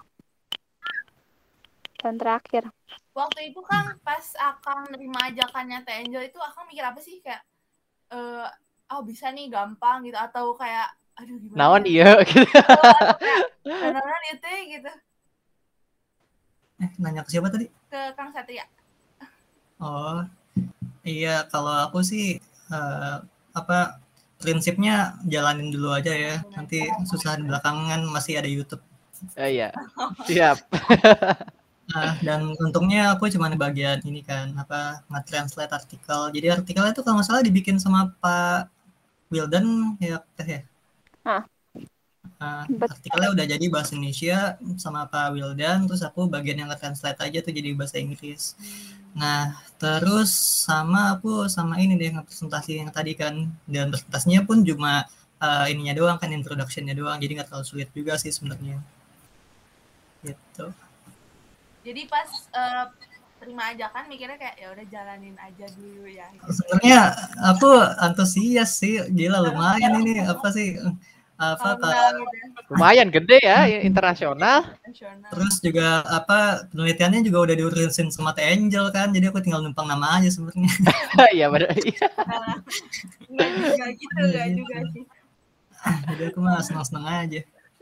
Tahun terakhir. Waktu itu kan pas Akang nerima ajakannya Teh Angel itu Akang mikir apa sih kayak eh oh bisa nih gampang gitu atau kayak aduh gimana Naon ya? iya gitu. Beneran itu gitu Eh nanya ke siapa tadi? ke Kang Satria. Oh iya kalau aku sih eh, apa prinsipnya jalanin dulu aja ya. Nanti susah di belakangan masih ada YouTube. Eh, iya. Siap. Ah, dan untungnya aku cuma di bagian ini kan apa nge-translate artikel. Jadi artikelnya itu kalau nggak salah dibikin sama Pak Wildan ya teh ya. Ah. Ah, Bet- artikelnya udah jadi bahasa Indonesia sama Pak Wildan, terus aku bagian yang nge-translate aja tuh jadi bahasa Inggris. Nah, terus sama aku sama ini deh presentasi yang tadi kan, dan presentasinya pun cuma eh, ininya doang kan introduction-nya doang, jadi nggak terlalu sulit juga sih sebenarnya. Gitu. Jadi pas eh, terima ajakan mikirnya kayak ya udah jalanin aja dulu ya. Sebenarnya aku antusias sih, gila lumayan ini apa sih apa Kalau Kak, enggak gitu ya, Lumayan gede ya internasional. nasional. terus juga apa penelitiannya juga udah diurusin sama Teh Angel kan, jadi aku tinggal numpang nama aja sebenarnya. Iya benar. Iya. Enggak juga gitu, enggak juga sih. jadi aku mah senang-senang aja.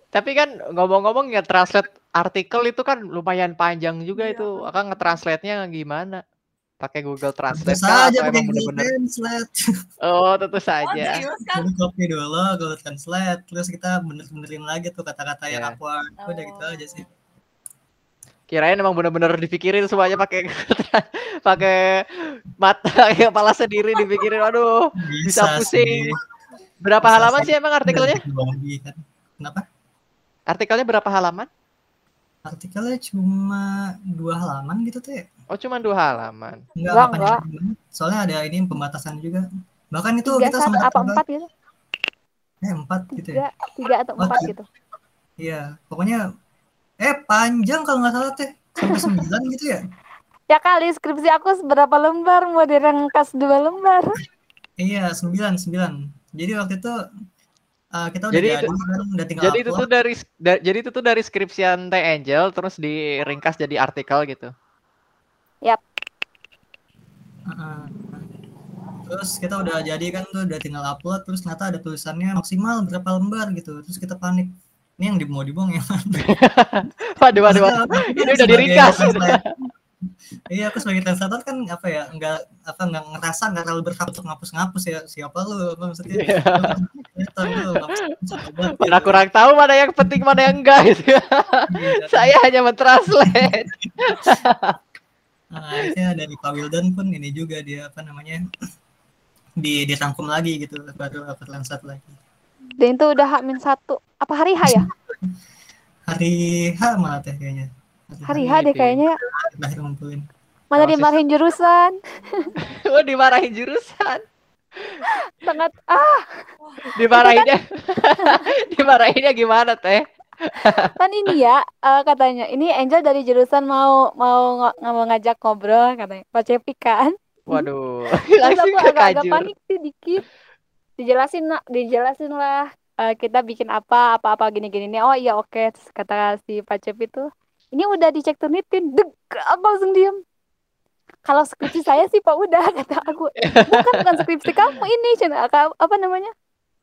Tapi kan ngomong-ngomong ya translate artikel itu kan lumayan panjang juga Iya, itu. Akan nge-translate-nya gimana? Pakai Google Tentu Translate kah saja pakai Google bener-bener? Translate. Oh, tentu Oh, saja. serius kan? Copy dulu Google Translate, terus kita bener-benerin lagi tuh kata-kata yang Iya. awkward. Udah gitu aja sih. Kirain emang bener-bener dipikirin semuanya pakai pakai mata kepala sendiri dipikirin. Aduh, Bisa pusing. sih. berapa Bisa halaman sih. emang artikelnya? Kan. Kenapa? Artikelnya berapa halaman? Artikelnya cuma dua halaman gitu tuh ya. Oh, cuma dua halaman. Enggak Enggak, enggak. Soalnya ada ini pembatasan juga. Bahkan itu Tiga kita sempat apa empat gitu? Eh, empat gitu ya. Tiga, tiga atau Oh, empat tiga. gitu. Iya, pokoknya eh panjang kalau nggak salah teh sampai sembilan gitu ya. Ya kali skripsi aku seberapa lembar mau dirangkas dua lembar. Iya, sembilan sembilan. Jadi waktu itu uh, kita udah Jadi jadi, itu- kan, udah tinggal Jadi itu tuh dari da- jadi itu tuh dari skripsian Teh Angel terus diringkas jadi artikel gitu. Heeh. Terus kita udah jadi kan tuh udah tinggal upload terus ternyata ada tulisannya maksimal berapa lembar gitu. Terus kita panik. Ini yang mau dibuang ya. Waduh, waduh, Ini udah diringkas. Iya, aku sebagai translator kan apa ya, enggak apa enggak ngerasa enggak terlalu berhak untuk ngapus-ngapus ya. Siapa lu? Apa maksudnya? Iya. Banget Mana gitu. kurang tahu mana yang penting mana yang enggak gitu. Iya. Saya hanya mentranslate. Nah, akhirnya dari Pak Wildan pun ini juga dia apa namanya di dirangkum lagi gitu baru apa translate lagi. Dan itu udah H-1. Apa hari H ya? Hari H malah teh kayaknya. Hari H deh kayaknya. Mana dimarahin jurusan. Oh, dimarahin jurusan. Sangat ah, Dimarahinnya. Dimarahinnya gimana, Teh? kan ini ya eh, katanya. Ini Angel dari jurusan mau mau nggak mau ngajak ngobrol katanya. Pak Cepi kan. Waduh. Terus Langsung aku ke agak-agak kajur. panik sih dikit. Dijelasin nak, dijelasin lah. eh, kita bikin apa, apa-apa gini-gini nih. Oh iya oke. Terus kata si Pak Cep itu, ini udah dicek turnitin. Deg, aku langsung diem. Kalau skripsi saya sih Pak udah kata aku. Bukan bukan skripsi kamu ini, Cina. Apa, apa namanya?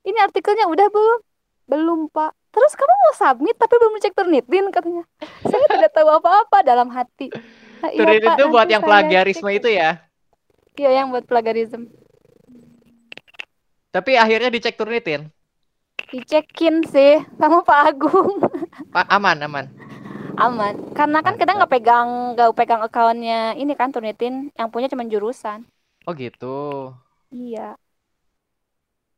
Ini artikelnya udah belum? Belum Pak. Terus kamu mau submit tapi belum cek turnitin katanya. Saya tidak tahu apa-apa dalam hati. "Nah, iya, Pak, itu buat yang plagiarisme cek." itu ya. Iya yang buat plagiarisme. Tapi akhirnya dicek turnitin. Dicekin sih sama Pak Agung. Pak aman, aman. Aman. Karena kan kita nggak pegang nggak pegang akunnya ini kan Turnitin yang punya cuma jurusan. Oh gitu. Iya.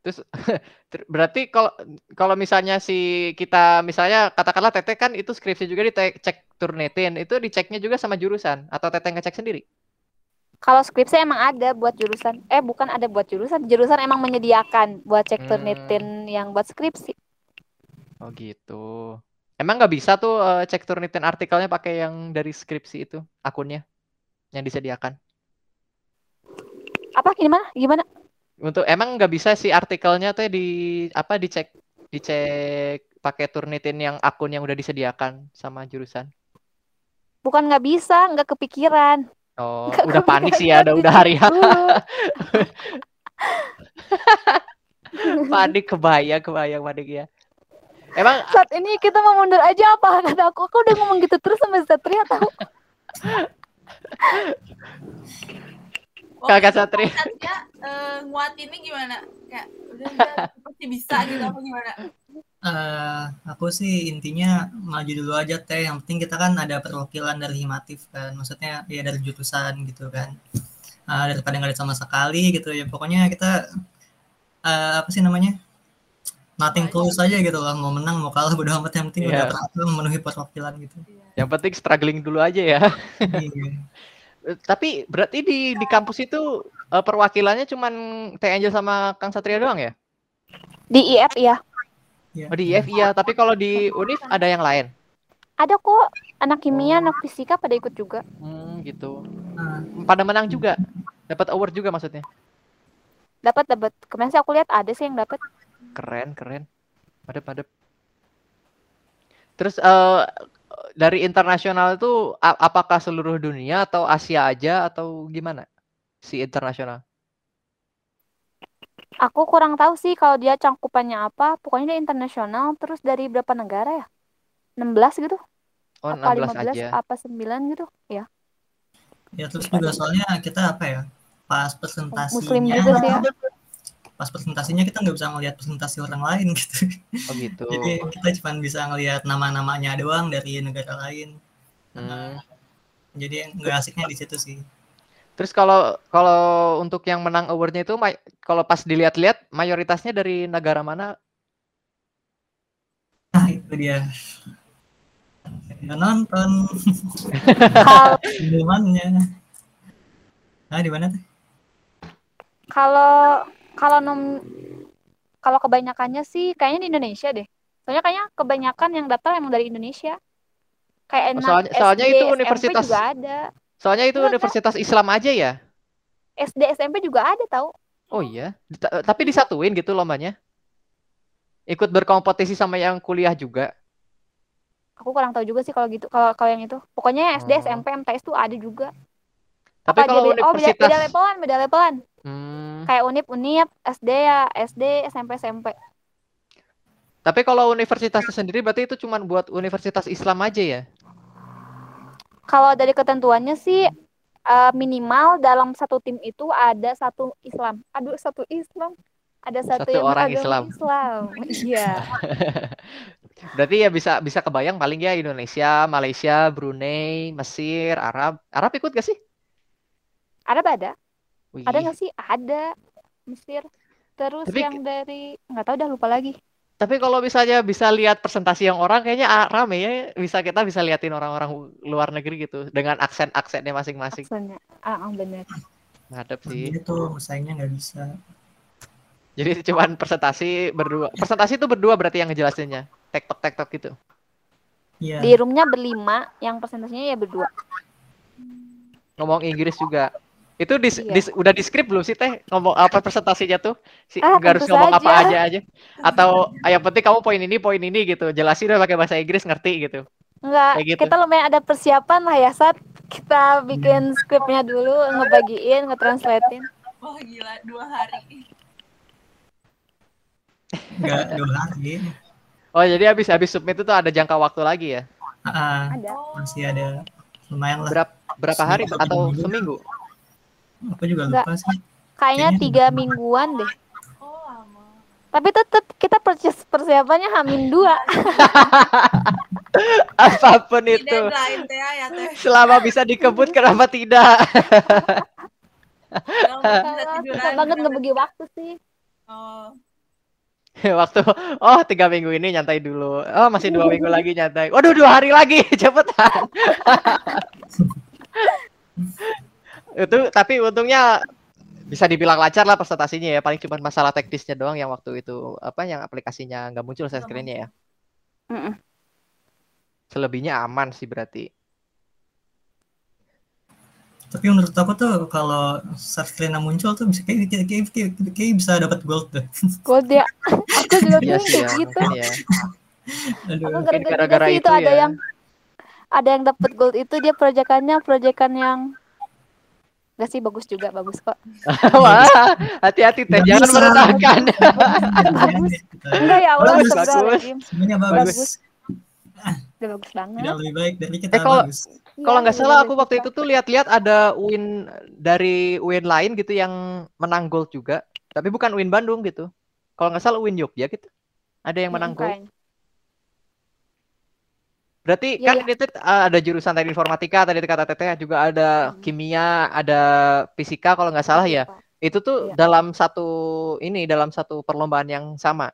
Terus ter- berarti kalau kalau misalnya si kita misalnya katakanlah Teteh kan itu skripsi juga dicek Turnitin, itu diceknya juga sama jurusan atau Teteh ngecek sendiri? Kalau skripsi emang ada buat jurusan. Eh bukan ada buat jurusan. Jurusan emang menyediakan buat cek Hmm. Turnitin yang buat skripsi. Oh gitu. Emang nggak bisa tuh eh, cek Turnitin artikelnya pakai yang dari skripsi itu akunnya yang disediakan? Apa gimana? Gimana? Untuk emang nggak bisa sih artikelnya tuh di apa dicek dicek pakai Turnitin yang akun yang udah disediakan sama jurusan? Bukan nggak bisa, nggak kepikiran. Oh, Nggak udah panik sih ya, udah kepikiran udah hari dulu. panik kebayang kebayang panik ya. Emang Saat ini kita mau mundur aja apa kata aku? Aku udah ngomong gitu terus sama Satria tahu. Kakak Satria. konsepnya, eh, nguatinnya gimana? Kayak udah udah pasti bisa gitu apa gimana? Eh, aku sih intinya maju dulu aja teh. Yang penting kita kan ada perwakilan dari Himatif kan. Maksudnya ya dari jurusan gitu kan. Eh, daripada nggak ada sama sekali gitu ya. Pokoknya kita eh, apa sih namanya? Nothing tulus aja gitu lah. Mau menang mau kalah bodo amat. Yang penting udah Iya. berhasil memenuhi perwakilan gitu. yang penting struggling dulu aja ya. Iya. Tapi berarti di di kampus itu eh, perwakilannya cuman Teh Angel sama Kang Satria doang ya? Di IF ya. Iya. Oh di IF iya, tapi kalau di Unif ada yang lain. Ada kok anak kimia, anak fisika pada ikut juga. Hmm, gitu. Nah, Pada menang juga. Dapat award juga maksudnya. Dapat dapat. Kemarin sih aku lihat ada sih yang dapat. Keren, keren. Madep, madep. Terus eh dari internasional itu apakah seluruh dunia atau Asia aja atau gimana? Si internasional. Aku kurang tahu sih kalau dia cangkupannya apa. Pokoknya dia internasional terus dari berapa negara ya? 16 gitu? Oh, apa 16 15 aja. apa 9 gitu? Ya. ya terus juga soalnya kita apa ya? Pas Muslim presentasinya, juga sih ya. Pas presentasinya kita nggak bisa ngelihat presentasi orang lain gitu. Oh gitu. Jadi kita cuma bisa ngelihat nama-namanya doang dari negara lain. Hmm. Jadi nggak asiknya di situ sih. Terus kalau kalau untuk yang menang awardnya itu kalau pas dilihat-lihat mayoritasnya dari negara mana? Nah itu dia. Nggak nonton Kalau pengumumannya. Nah di mana tuh? kalau kalau nom kalau kebanyakannya sih kayaknya di Indonesia deh. Soalnya kayaknya kebanyakan yang daftar emang dari Indonesia. Kayak enak soalnya- soalnya SD, itu SMP universitas- juga ada. Soalnya itu universitas Islam aja ya. SD SMP juga ada tahu. Oh iya. Ta- Tapi disatuin gitu lombanya. Ikut berkompetisi sama yang kuliah juga. Aku kurang tahu juga sih kalau gitu. Kalau kalau yang itu. Pokoknya SD, Oh. SMP, MTS tuh ada juga. Tapi Apa kalau beda- oh beda, universitas beda levelan, beda levelan. Hmm, Kayak Unip, Unip, SD ya, SD, SMP, SMP. tapi kalau universitasnya sendiri berarti itu cuma buat universitas Islam aja ya? Kalau dari ketentuannya sih eh, minimal dalam satu tim itu ada satu Islam. Aduh, satu Islam. Ada satu, Satu yang orang Islam. Islam. Iya. Berarti ya bisa bisa kebayang paling ya Indonesia, Malaysia, Brunei, Mesir, Arab. Arab ikut gak sih? Ada ada. Wih. Ada nggak sih? Ada. Mesir. Terus Tapi- yang dari nggak tahu dah lupa lagi. Tapi kalau misalnya bisa lihat presentasi yang orang kayaknya ah, rame ya. Bisa kita bisa liatin orang-orang luar negeri gitu dengan aksen-aksennya masing-masing. Aksennya. Ah, ah, bener. Ngadep sih. Ini tuh pesaingnya nggak bisa. Jadi cuman presentasi berdua. Presentasi itu berdua berarti yang ngejelasinnya. Tektok tektok gitu. Iya. Di roomnya berlima, yang presentasinya ya berdua. Ngomong Inggris juga. Itu dis, Iya. dis- udah di script belum sih teh ngomong apa presentasinya tuh? Si, Ah, nggak harus ngomong apa saja. aja aja. Atau ah, yang penting kamu poin ini poin ini gitu. Jelasin udah pakai bahasa Inggris ngerti gitu. Enggak, gitu. kita lumayan ada persiapan lah ya, Sat. Kita bikin skripnya dulu, ngebagiin, ngetranslatein. Wah gila dua hari. Nggak dua hari. Oh jadi habis habis submit itu ada jangka waktu lagi ya? Ah, Ada. masih ada lumayan lah. Berapa berapa hari Seminggu atau atau seminggu? Aku juga Nggak. lupa sih. Kayaknya Kayaknya tiga mingguan deh. Oh lama. Tapi tetap kita persis- persiapannya hamin dua. Apa pun Tidak itu. ya. Selama bisa dikebut kenapa tidak? Nggak Susah tiduran, banget ngebagi waktu sih. Oh. Waktu oh tiga minggu ini nyantai dulu. Oh masih dua minggu lagi nyantai. Waduh dua hari lagi cepetan. Itu tapi untungnya bisa dibilang lancar lah presentasinya ya. Paling cuma masalah teknisnya doang yang waktu itu apa yang aplikasinya nggak muncul saya screennya ya. Mm-mm. Selebihnya aman sih berarti. Tapi menurut aku tuh kalau start screen muncul tuh bisa kayak, kayak, kayak, kayak, kayak bisa dapat gold deh. Gold ya. Aku juga Iya bingung sih kayak ya, gitu. ya. Aduh. Gara-gara itu itu ada ya. yang ada yang dapat gold itu dia proyekannya proyekan yang Gak sih bagus juga bagus kok. Wah, hati-hati teh jangan bisa. merendahkan. Bagus. Enggak ya Allah Bagus, astagfirullahaladzim. Semuanya Bagus. bagus. Udah bagus banget. Tidak lebih baik dari kita Eh, kalau- bagus. Kalau Iya, nggak udah salah bagus aku waktu itu tuh lihat-lihat ada win dari win lain gitu yang menang gold juga. Tapi bukan win Bandung gitu. Kalau nggak salah win Jogja gitu. Ada yang menang Mm, gold. kayaknya. Berarti Iya, kan iya. itu uh, ada jurusan tadi informatika, tadi kata Teteh juga ada Hmm. kimia, ada fisika kalau nggak salah ya. Lupa. Itu tuh Iya. dalam satu ini dalam satu perlombaan yang sama.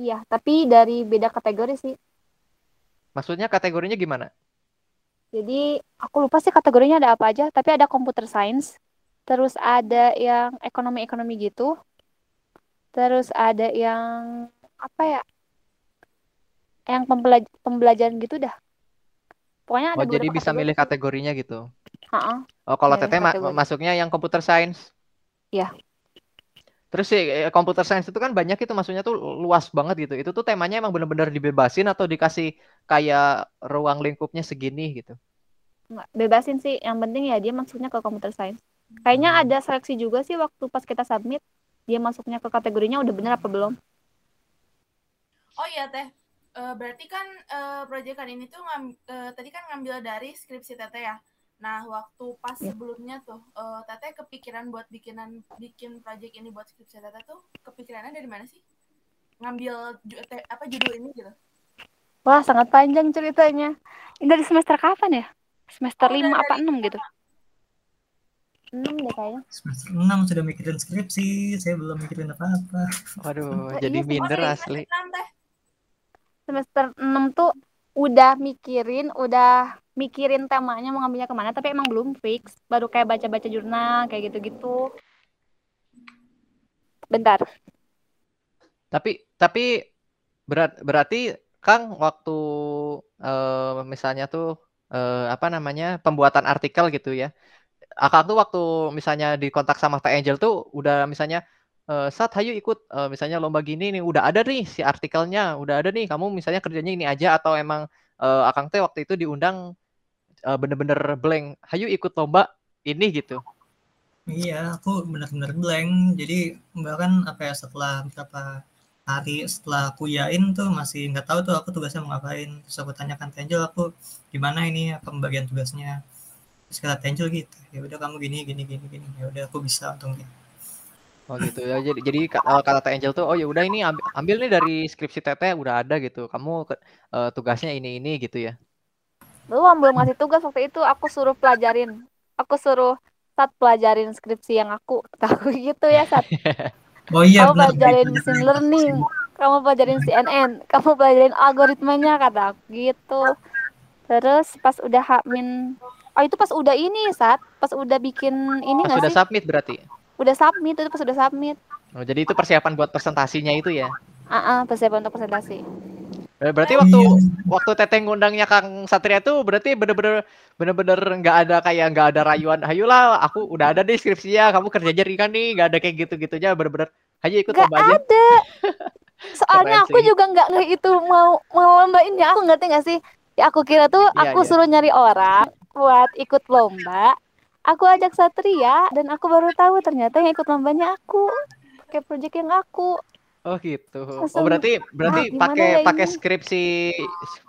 Iya, tapi dari beda kategori sih. Maksudnya kategorinya gimana? Jadi aku lupa sih kategorinya ada apa aja, tapi ada computer science, terus ada yang ekonomi-ekonomi gitu, terus ada yang apa ya, yang pembelaj- pembelajaran gitu dah. Pokoknya ada Oh, jadi bisa kategori milih kategorinya gitu. Ha-ha. Oh, kalau Milih Teteh ma- masuknya yang computer science. Iya. Terus sih eh, computer science itu kan banyak itu maksudnya tuh luas banget gitu. Itu tuh temanya emang bener-bener dibebasin atau dikasih kayak ruang lingkupnya segini gitu. Nggak, bebasin sih. Yang penting ya dia masuknya ke computer science. Kayaknya ada seleksi juga sih waktu pas kita submit, dia masuknya ke kategorinya udah bener apa belum? Oh iya teh, Eh, berarti kan eh, proyekan ini tuh ngam- eh, tadi kan ngambil dari skripsi teteh ya. Nah waktu pas Iya. sebelumnya tuh eh, teteh kepikiran buat bikinan bikin proyek ini buat skripsi teteh tuh kepikirannya dari mana sih? Ngambil ju- te- apa judul ini gitu? Wah, sangat panjang ceritanya. Ini dari semester kapan ya? Semester Oh, 5 udah apa dari 6 gitu? 6 deh kayaknya. Semester 6 sudah mikirin skripsi, saya belum mikirin apa-apa. Waduh, Oh, jadi iya. Oh minder asli. semester enam, teh. Semester 6 tuh udah mikirin, udah mikirin temanya mau ngambilnya ke mana, tapi emang belum fix. Baru kayak baca-baca jurnal, kayak gitu-gitu. Bentar. Tapi tapi berat berarti Kang waktu eh, misalnya tuh eh, apa namanya pembuatan artikel gitu ya. Akang tuh waktu misalnya dikontak sama Teh Angel tuh udah misalnya eh, Sat hayu ikut eh, misalnya lomba gini nih udah ada nih si artikelnya udah ada nih kamu misalnya kerjanya ini aja atau emang eh, Akang teh waktu itu diundang eh, bener-bener blank hayu ikut lomba ini gitu. Iya, aku benar-benar blank. Jadi bahkan apa ya setelah berapa hari setelah aku yain tuh masih nggak tahu tuh aku tugasnya mau ngapain. Terus aku tanyakan Tenjel aku gimana ini apa pembagian tugasnya. Terus kata Tenjel gitu, ya udah kamu gini gini gini gini. Ya udah aku bisa untungnya. Oh gitu ya. Jadi jadi eh, kata Teh Angel tuh oh ya udah ini ambil, ambil nih dari skripsi Teteh udah ada gitu. Kamu ke- eh, tugasnya ini ini gitu ya. Belum, belum ngasih tugas waktu itu. Aku suruh pelajarin. Aku suruh Sat pelajarin skripsi yang aku. Aku gitu ya, Sat. Oh iya Kamu pelajarin machine learning. Kamu pelajarin CNN. Kamu pelajarin algoritmanya, kata aku gitu. Terus pas udah hamin. Oh itu pas udah ini, Sat. Pas udah bikin ini nggak sudah sih? submit berarti. Udah submit, itu pas udah submit. Oh, jadi itu persiapan buat presentasinya itu ya. Ah, ah, persiapan untuk presentasi. Ber- Berarti waktu Iya. waktu Teteh ngundangnya Kang Satria tuh berarti bener-bener bener-bener nggak ada kayak nggak ada rayuan. Ayolah, aku udah ada di skripsinya, kamu kerjanya ringan nih, nggak ada kayak gitu-gitunya, bener-bener ayo ikut Gak lomba aja. ada. Soalnya Keren aku sih. juga nggak nggak itu mau mau lombainnya. Aku ngerti nggak sih? Ya aku kira tuh Iya, aku iya. suruh nyari orang buat ikut lomba. Aku ajak Satria dan aku baru tahu ternyata yang ikut lombanya aku. Pakai project yang aku. Oh gitu. Oh Langsung, berarti berarti "Ah, pakai ya pakai ini?" skripsi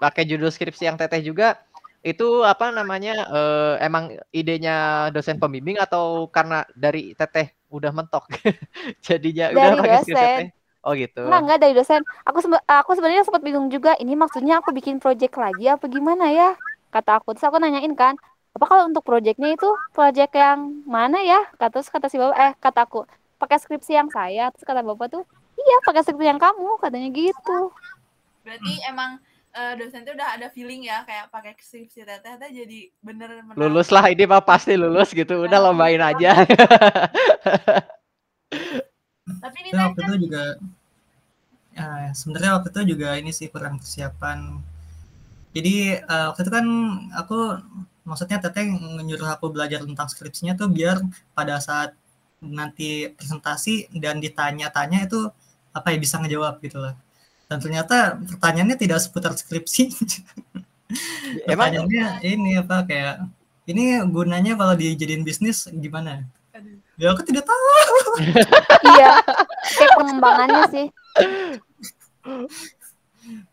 pakai judul skripsi yang Teteh juga itu apa namanya eh, emang idenya dosen pembimbing atau karena dari Teteh udah mentok jadinya udah Dari pakai skripsi. Teteh. Oh gitu. Enggak, enggak dari dosen. Aku semba- aku sebenarnya sempat bingung juga. Ini maksudnya aku bikin project lagi apa gimana ya? Kata aku. Terus aku nanyain kan, apa kalau untuk projectnya itu project yang mana ya? Kata terus kata si bapak, eh kata aku pakai skripsi yang saya. Terus kata bapak tuh, iya pakai skripsi yang kamu katanya gitu Berarti emang eh, dosen tuh udah ada feeling ya kayak pakai skripsi teteh teh jadi bener bener Lulus lah ini mah pasti lulus gitu. Udah lombain aja. Tapi ini Tapi teh waktu itu juga ya, sebenarnya waktu itu juga ini sih kurang persiapan. Jadi eh, waktu itu kan aku maksudnya teteh nyuruh aku belajar tentang skripsinya tuh biar pada saat nanti presentasi dan ditanya-tanya itu apa ya bisa ngejawab gitu lah. Dan ternyata pertanyaannya tidak seputar skripsi. Emang Pertanyaannya ini apa kayak ini gunanya kalau dijadiin bisnis gimana? Aduh. Ya aku tidak tahu. iya kayak pengembangannya sih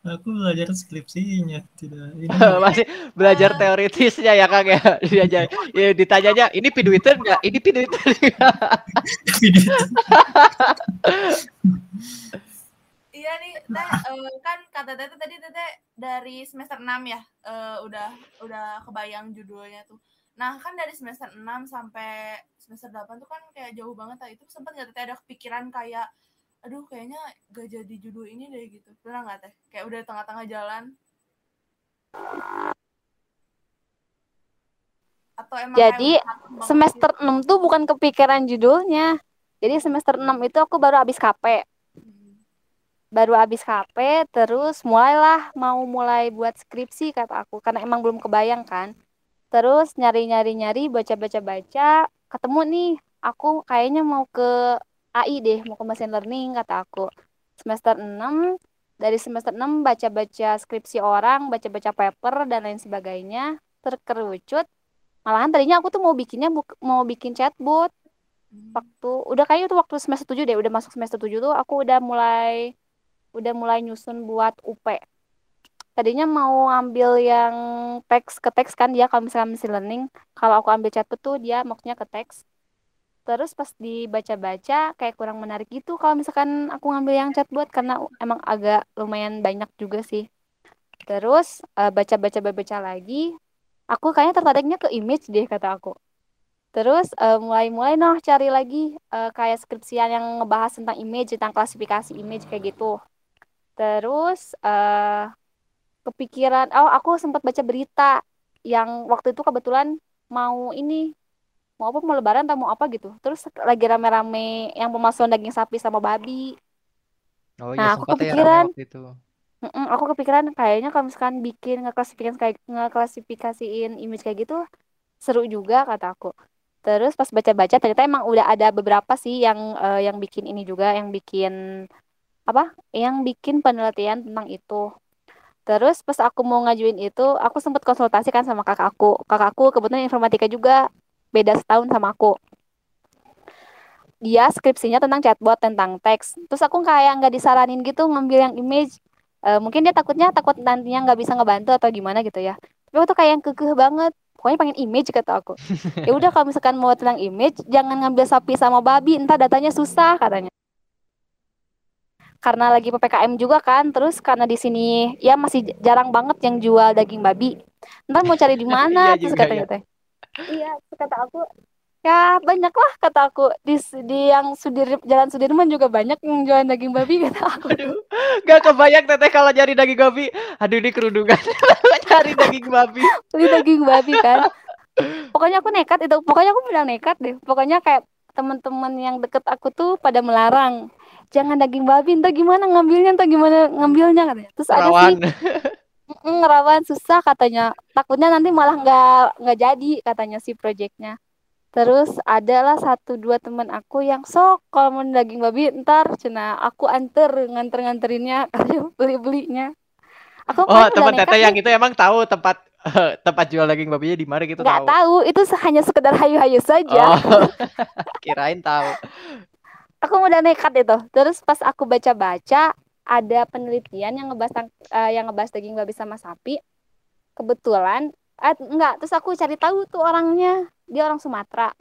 Aku belajar skripsinya tidak ini. masih belajar teoritisnya ya Kang ya. Dia aja ya, ditanyanya ini pi Twitter enggak? Ini pi Twitter nggak?" video. Iya nih, teh eh, kan kata teteh tadi teteh dari semester 6 ya, eh, udah udah kebayang judulnya tuh. Nah kan dari semester 6 sampai semester 8 tuh kan kayak jauh banget lah. Itu sempat nggak teteh ada kepikiran kayak, aduh kayaknya gak jadi judul ini deh gitu. Pernah nggak teh? Kayak udah tengah-tengah jalan. Atau emang Jadi, mateng banget semester 6 tuh bukan kepikiran judulnya jadi semester 6 itu aku baru habis KP gitu? Hmm. baru habis KP terus mulailah mau mulai buat skripsi kata aku karena emang belum kebayang kan terus nyari-nyari nyari baca-baca baca ketemu nih aku kayaknya mau ke AI deh mau ke machine learning kata aku. Semester 6 dari semester 6 baca-baca skripsi orang baca-baca paper dan lain sebagainya terkerucut. Malahan tadinya aku tuh mau bikinnya mau bikin chatbot. Hmm. waktu udah kayaknya tuh waktu semester 7 deh udah masuk semester 7 tuh aku udah mulai udah mulai nyusun buat UP tadinya mau ambil yang teks ke teks kan dia kalau misalnya machine learning. Kalau aku ambil chatbot tuh dia maksudnya ke teks terus pas dibaca-baca kayak kurang menarik gitu kalau misalkan aku ngambil yang chatbot karena emang agak lumayan banyak juga sih terus eh, baca-baca baca lagi aku kayaknya tertariknya ke image deh kata aku Terus eh, mulai-mulai noh cari lagi eh, kayak skripsian yang ngebahas tentang image, tentang klasifikasi image kayak gitu. Terus eh kepikiran, oh aku sempat baca berita yang waktu itu kebetulan mau ini mau apa mau lebaran atau mau apa gitu. Terus lagi rame-rame yang pemalsuan daging sapi sama babi. Oh Nah, iya aku sempat ya kepikiran. waktu itu. Aku kepikiran kayaknya kalau misalkan bikin ngeklasifikasiin kayak ngeklasifikasiin image kayak gitu seru juga kata aku. Terus pas baca-baca ternyata emang udah ada beberapa sih yang eh, yang bikin ini juga, yang bikin apa? Yang bikin penelitian tentang itu. Terus pas aku mau ngajuin itu, aku sempat konsultasi kan sama kakakku. Kakakku kebetulan informatika juga, beda setahun sama aku. Dia skripsinya tentang chatbot, tentang teks. Terus aku kayak nggak disaranin gitu ngambil yang image. Eh, mungkin dia takutnya takut nantinya nggak bisa ngebantu atau gimana gitu ya. Tapi aku tuh kayak yang kekeh banget. Pokoknya pengen image kata aku. Ya udah kalau misalkan mau tentang image, jangan ngambil sapi sama babi, entah datanya susah katanya. Karena lagi PPKM juga kan, terus karena di sini ya masih jarang banget yang jual daging babi. Ntar mau cari di mana? Iya terus katanya ya. teh. Iya, kata aku, ya banyak lah kata aku di di yang Sudir Jalan Sudirman juga banyak yang jualan daging babi kata aku. Aduh, gak kebayang teteh kalau nyari daging babi. Aduh ini kerudungan cari daging babi. Beli daging babi kan. Pokoknya aku nekat itu, pokoknya aku bilang nekat deh. Pokoknya kayak teman-teman yang deket aku tuh pada melarang jangan daging babi entah gimana ngambilnya entah gimana ngambilnya katanya terus ada sih. "Mm, rawan susah katanya. Takutnya nanti malah nggak nggak jadi katanya si proyeknya terus adalah satu dua teman aku yang sok kalau mau daging babi ntar cina aku anter nganter nganterinnya beli belinya aku Oh teman teteh yang itu emang tahu tempat tempat jual daging babinya di mana gitu nggak tahu. tahu itu hanya sekedar hayu-hayu saja. Oh kirain tahu. aku udah nekat itu. Terus pas aku baca-baca ada penelitian yang ngebahas eh, yang ngebahas daging babi sama sapi. Kebetulan eh, enggak terus aku cari tahu tuh orangnya. Dia orang Sumatera.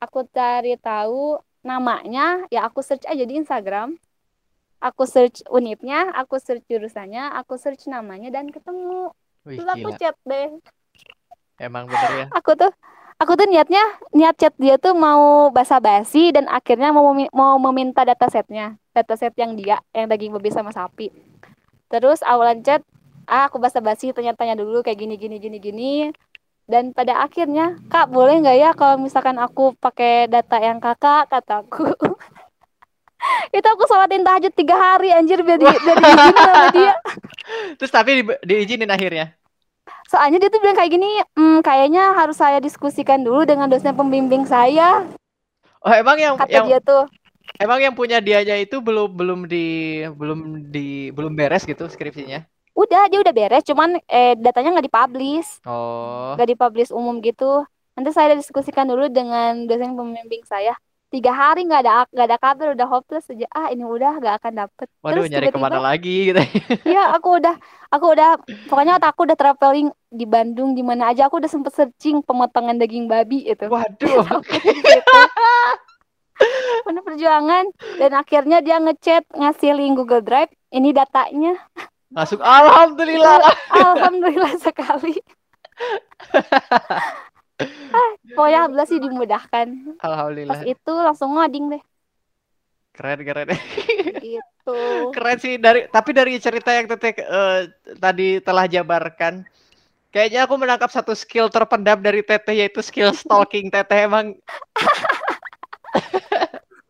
Aku cari tahu namanya ya aku search aja di Instagram. Aku search unitnya aku search jurusannya aku search namanya dan ketemu. Wih terus aku gila. chat deh. Emang bener ya. aku tuh aku tuh niatnya niat chat dia tuh mau basa-basi dan akhirnya mau mau meminta datasetnya dataset yang dia yang daging babi sama sapi. Terus awalan chat ah aku basa-basi tanya-tanya dulu kayak gini gini gini gini. Dan pada akhirnya kak boleh nggak ya kalau misalkan aku pakai data yang kakak? kataku itu aku sholatin tahajud tiga hari anjir biar di, biar diizinin sama dia. Terus tapi di, diizinin akhirnya. Soalnya dia tuh bilang kayak gini "Hmm, kayaknya harus saya diskusikan dulu dengan dosen pembimbing saya. Oh, emang yang kata yang dia tuh. emang yang punya dianya itu belum belum di belum di belum beres gitu skripsinya. udah dia udah beres cuman eh, datanya nggak dipublish. Oh. nggak dipublish umum gitu. Nanti saya diskusikan dulu dengan dosen pembimbing saya tiga hari nggak ada nggak ada kabar udah hopeless aja ah ini udah nggak akan dapet Waduh, terus nyari ke mana tiba-tiba lagi gitu. ya aku udah aku udah pokoknya aku udah traveling di Bandung di mana aja aku udah sempet searching pemotongan daging babi itu Waduh. gitu. Penuh perjuangan dan akhirnya dia ngechat ngasih link Google Drive ini datanya Masuk alhamdulillah. alhamdulillah sekali ah, pokoknya alhamdulillah sih dimudahkan Alhamdulillah. pas itu langsung ngoding deh Keren keren. gitu Keren sih dari tapi dari cerita yang Tete eh, tadi telah jabarkan kayaknya aku menangkap satu skill terpendam dari Teteh yaitu skill stalking Teteh emang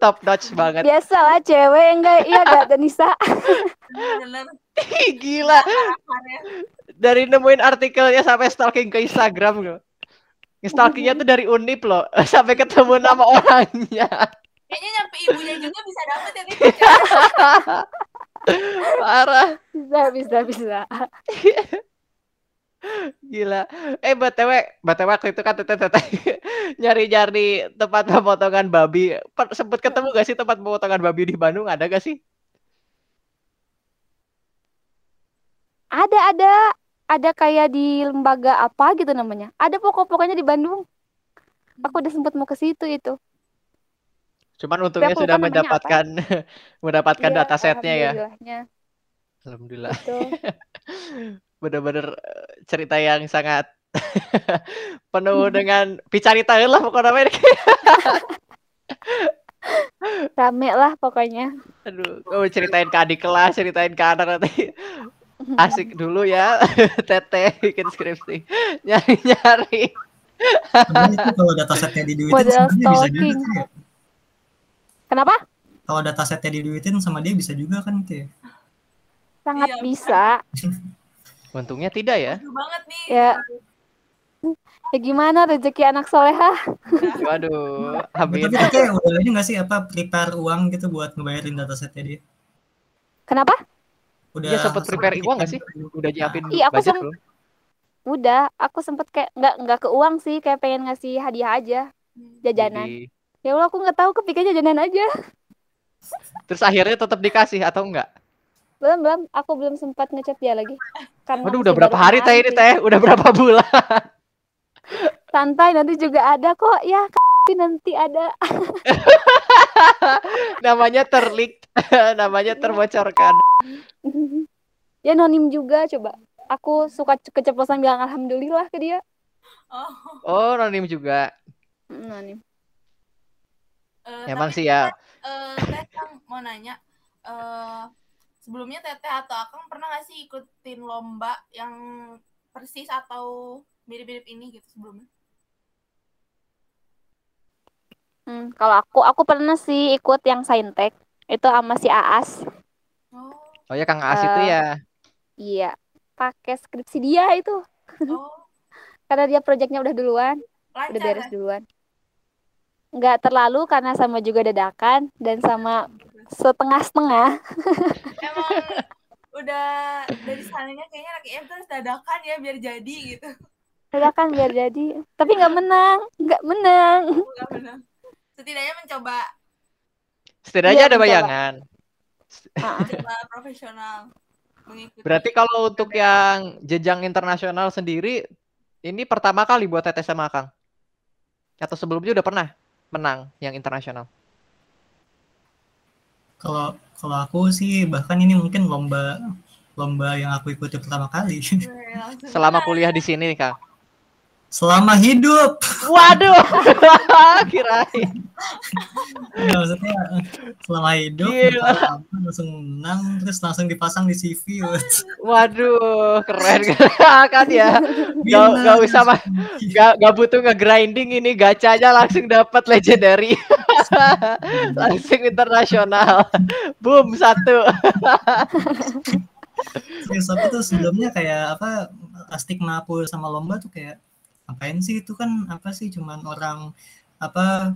top notch banget. biasa lah cewek enggak iya gak ada Nisa bener Gila. Dari nemuin artikelnya sampai stalking ke Instagram loh. Stalkingnya tuh dari Unip loh sampai ketemu nama orangnya. kayaknya nyampe ibunya juga bisa dapet ya nih Parah. bisa bisa bisa Gila. Eh BTW, BTW waktu itu kan teteh teteh nyari-nyari tempat pemotongan babi. Per- Sempet ketemu gak sih tempat pemotongan babi di Bandung? Ada gak sih? ada ada ada kayak di lembaga apa gitu namanya ada pokok-pokoknya di Bandung aku udah sempet mau ke situ itu Cuman untungnya sudah mendapatkan mendapatkan Iya, datasetnya ya. alhamdulillahnya. Alhamdulillah. Betul. Bener-bener eh, cerita yang sangat penuh dengan picarita lah pokoknya. rame lah pokoknya Aduh, kamu ceritain ke adik kelas, ceritain ke anak nanti. Asik dulu ya, Teteh bikin skripsi. Nyari-nyari. Tapi itu kalau datasetnya diduitin Model sama dia bisa juga sih ya. kenapa Kalau datasetnya diduitin sama dia bisa juga kan ya. sangat Iya, bisa Untungnya tidak ya. Aduh banget nih ya ya gimana rezeki anak soleha Waduh, Tapi amin. katanya udah ini nggak sih apa prepare uang gitu buat ngebayarin datasetnya dia? kenapa Udah Dia sempet prepare uang nggak sih? Udah nyiapin Iya, aku budget belum? udah aku sempet kayak nggak nggak ke uang sih kayak pengen ngasih hadiah aja jajanan Jadi- ya Allah aku nggak tahu kepikirnya jajanan aja Terus akhirnya tetap dikasih atau enggak? belum belum aku belum sempat ngechat dia lagi karena Waduh, udah berapa hari teh ini teh? Udah berapa bulan? santai nanti juga ada kok ya tapi nanti ada Namanya terlik, namanya terbocorkan. Ya nonim juga coba. Aku suka ce- keceplosan bilang alhamdulillah ke dia. Oh. Oh, anonim juga. Mm, nonim eh, Emang sih ya. eh Teh Kang mau nanya eh sebelumnya Teteh atau Akang pernah gak sih ikutin lomba yang persis atau mirip-mirip ini gitu sebelumnya? Hmm, kalau aku aku pernah sih ikut yang saintek. Itu sama si Aas. Oh, Oh ya Kang As itu Eh, ya. iya pakai skripsi dia itu oh karena dia proyeknya udah duluan udah lancar beres ya? duluan nggak terlalu karena sama juga dadakan dan sama setengah-setengah Emang udah dari sananya kayaknya anak IM terus dadakan ya biar jadi gitu. dadakan biar jadi tapi nggak menang nggak menang Enggak benar. Setidaknya mencoba Setidaknya Iya, ada mencoba. bayangan. Ah, profesional mengikuti. Berarti kalau untuk yang jenjang internasional sendiri, ini pertama kali buat Teteh sama Kang? Atau sebelumnya udah pernah menang yang internasional? Kalau kalau aku sih bahkan ini mungkin lomba lomba yang aku ikuti pertama kali. Langsung Selama kuliah di sini, Kang? Selama hidup. Waduh, kirain. Nggak, maksudnya selama hidup Gila. langsung menang terus langsung dipasang di CV. Waduh, keren kan ya. Gak, gak usah mah, gak, gak butuh nge-grinding ini gacanya langsung dapat legendary. langsung internasional. Boom satu. Serius aku tuh sebelumnya kayak apa stigma aku sama lomba tuh kayak ngapain sih itu kan apa sih cuman orang apa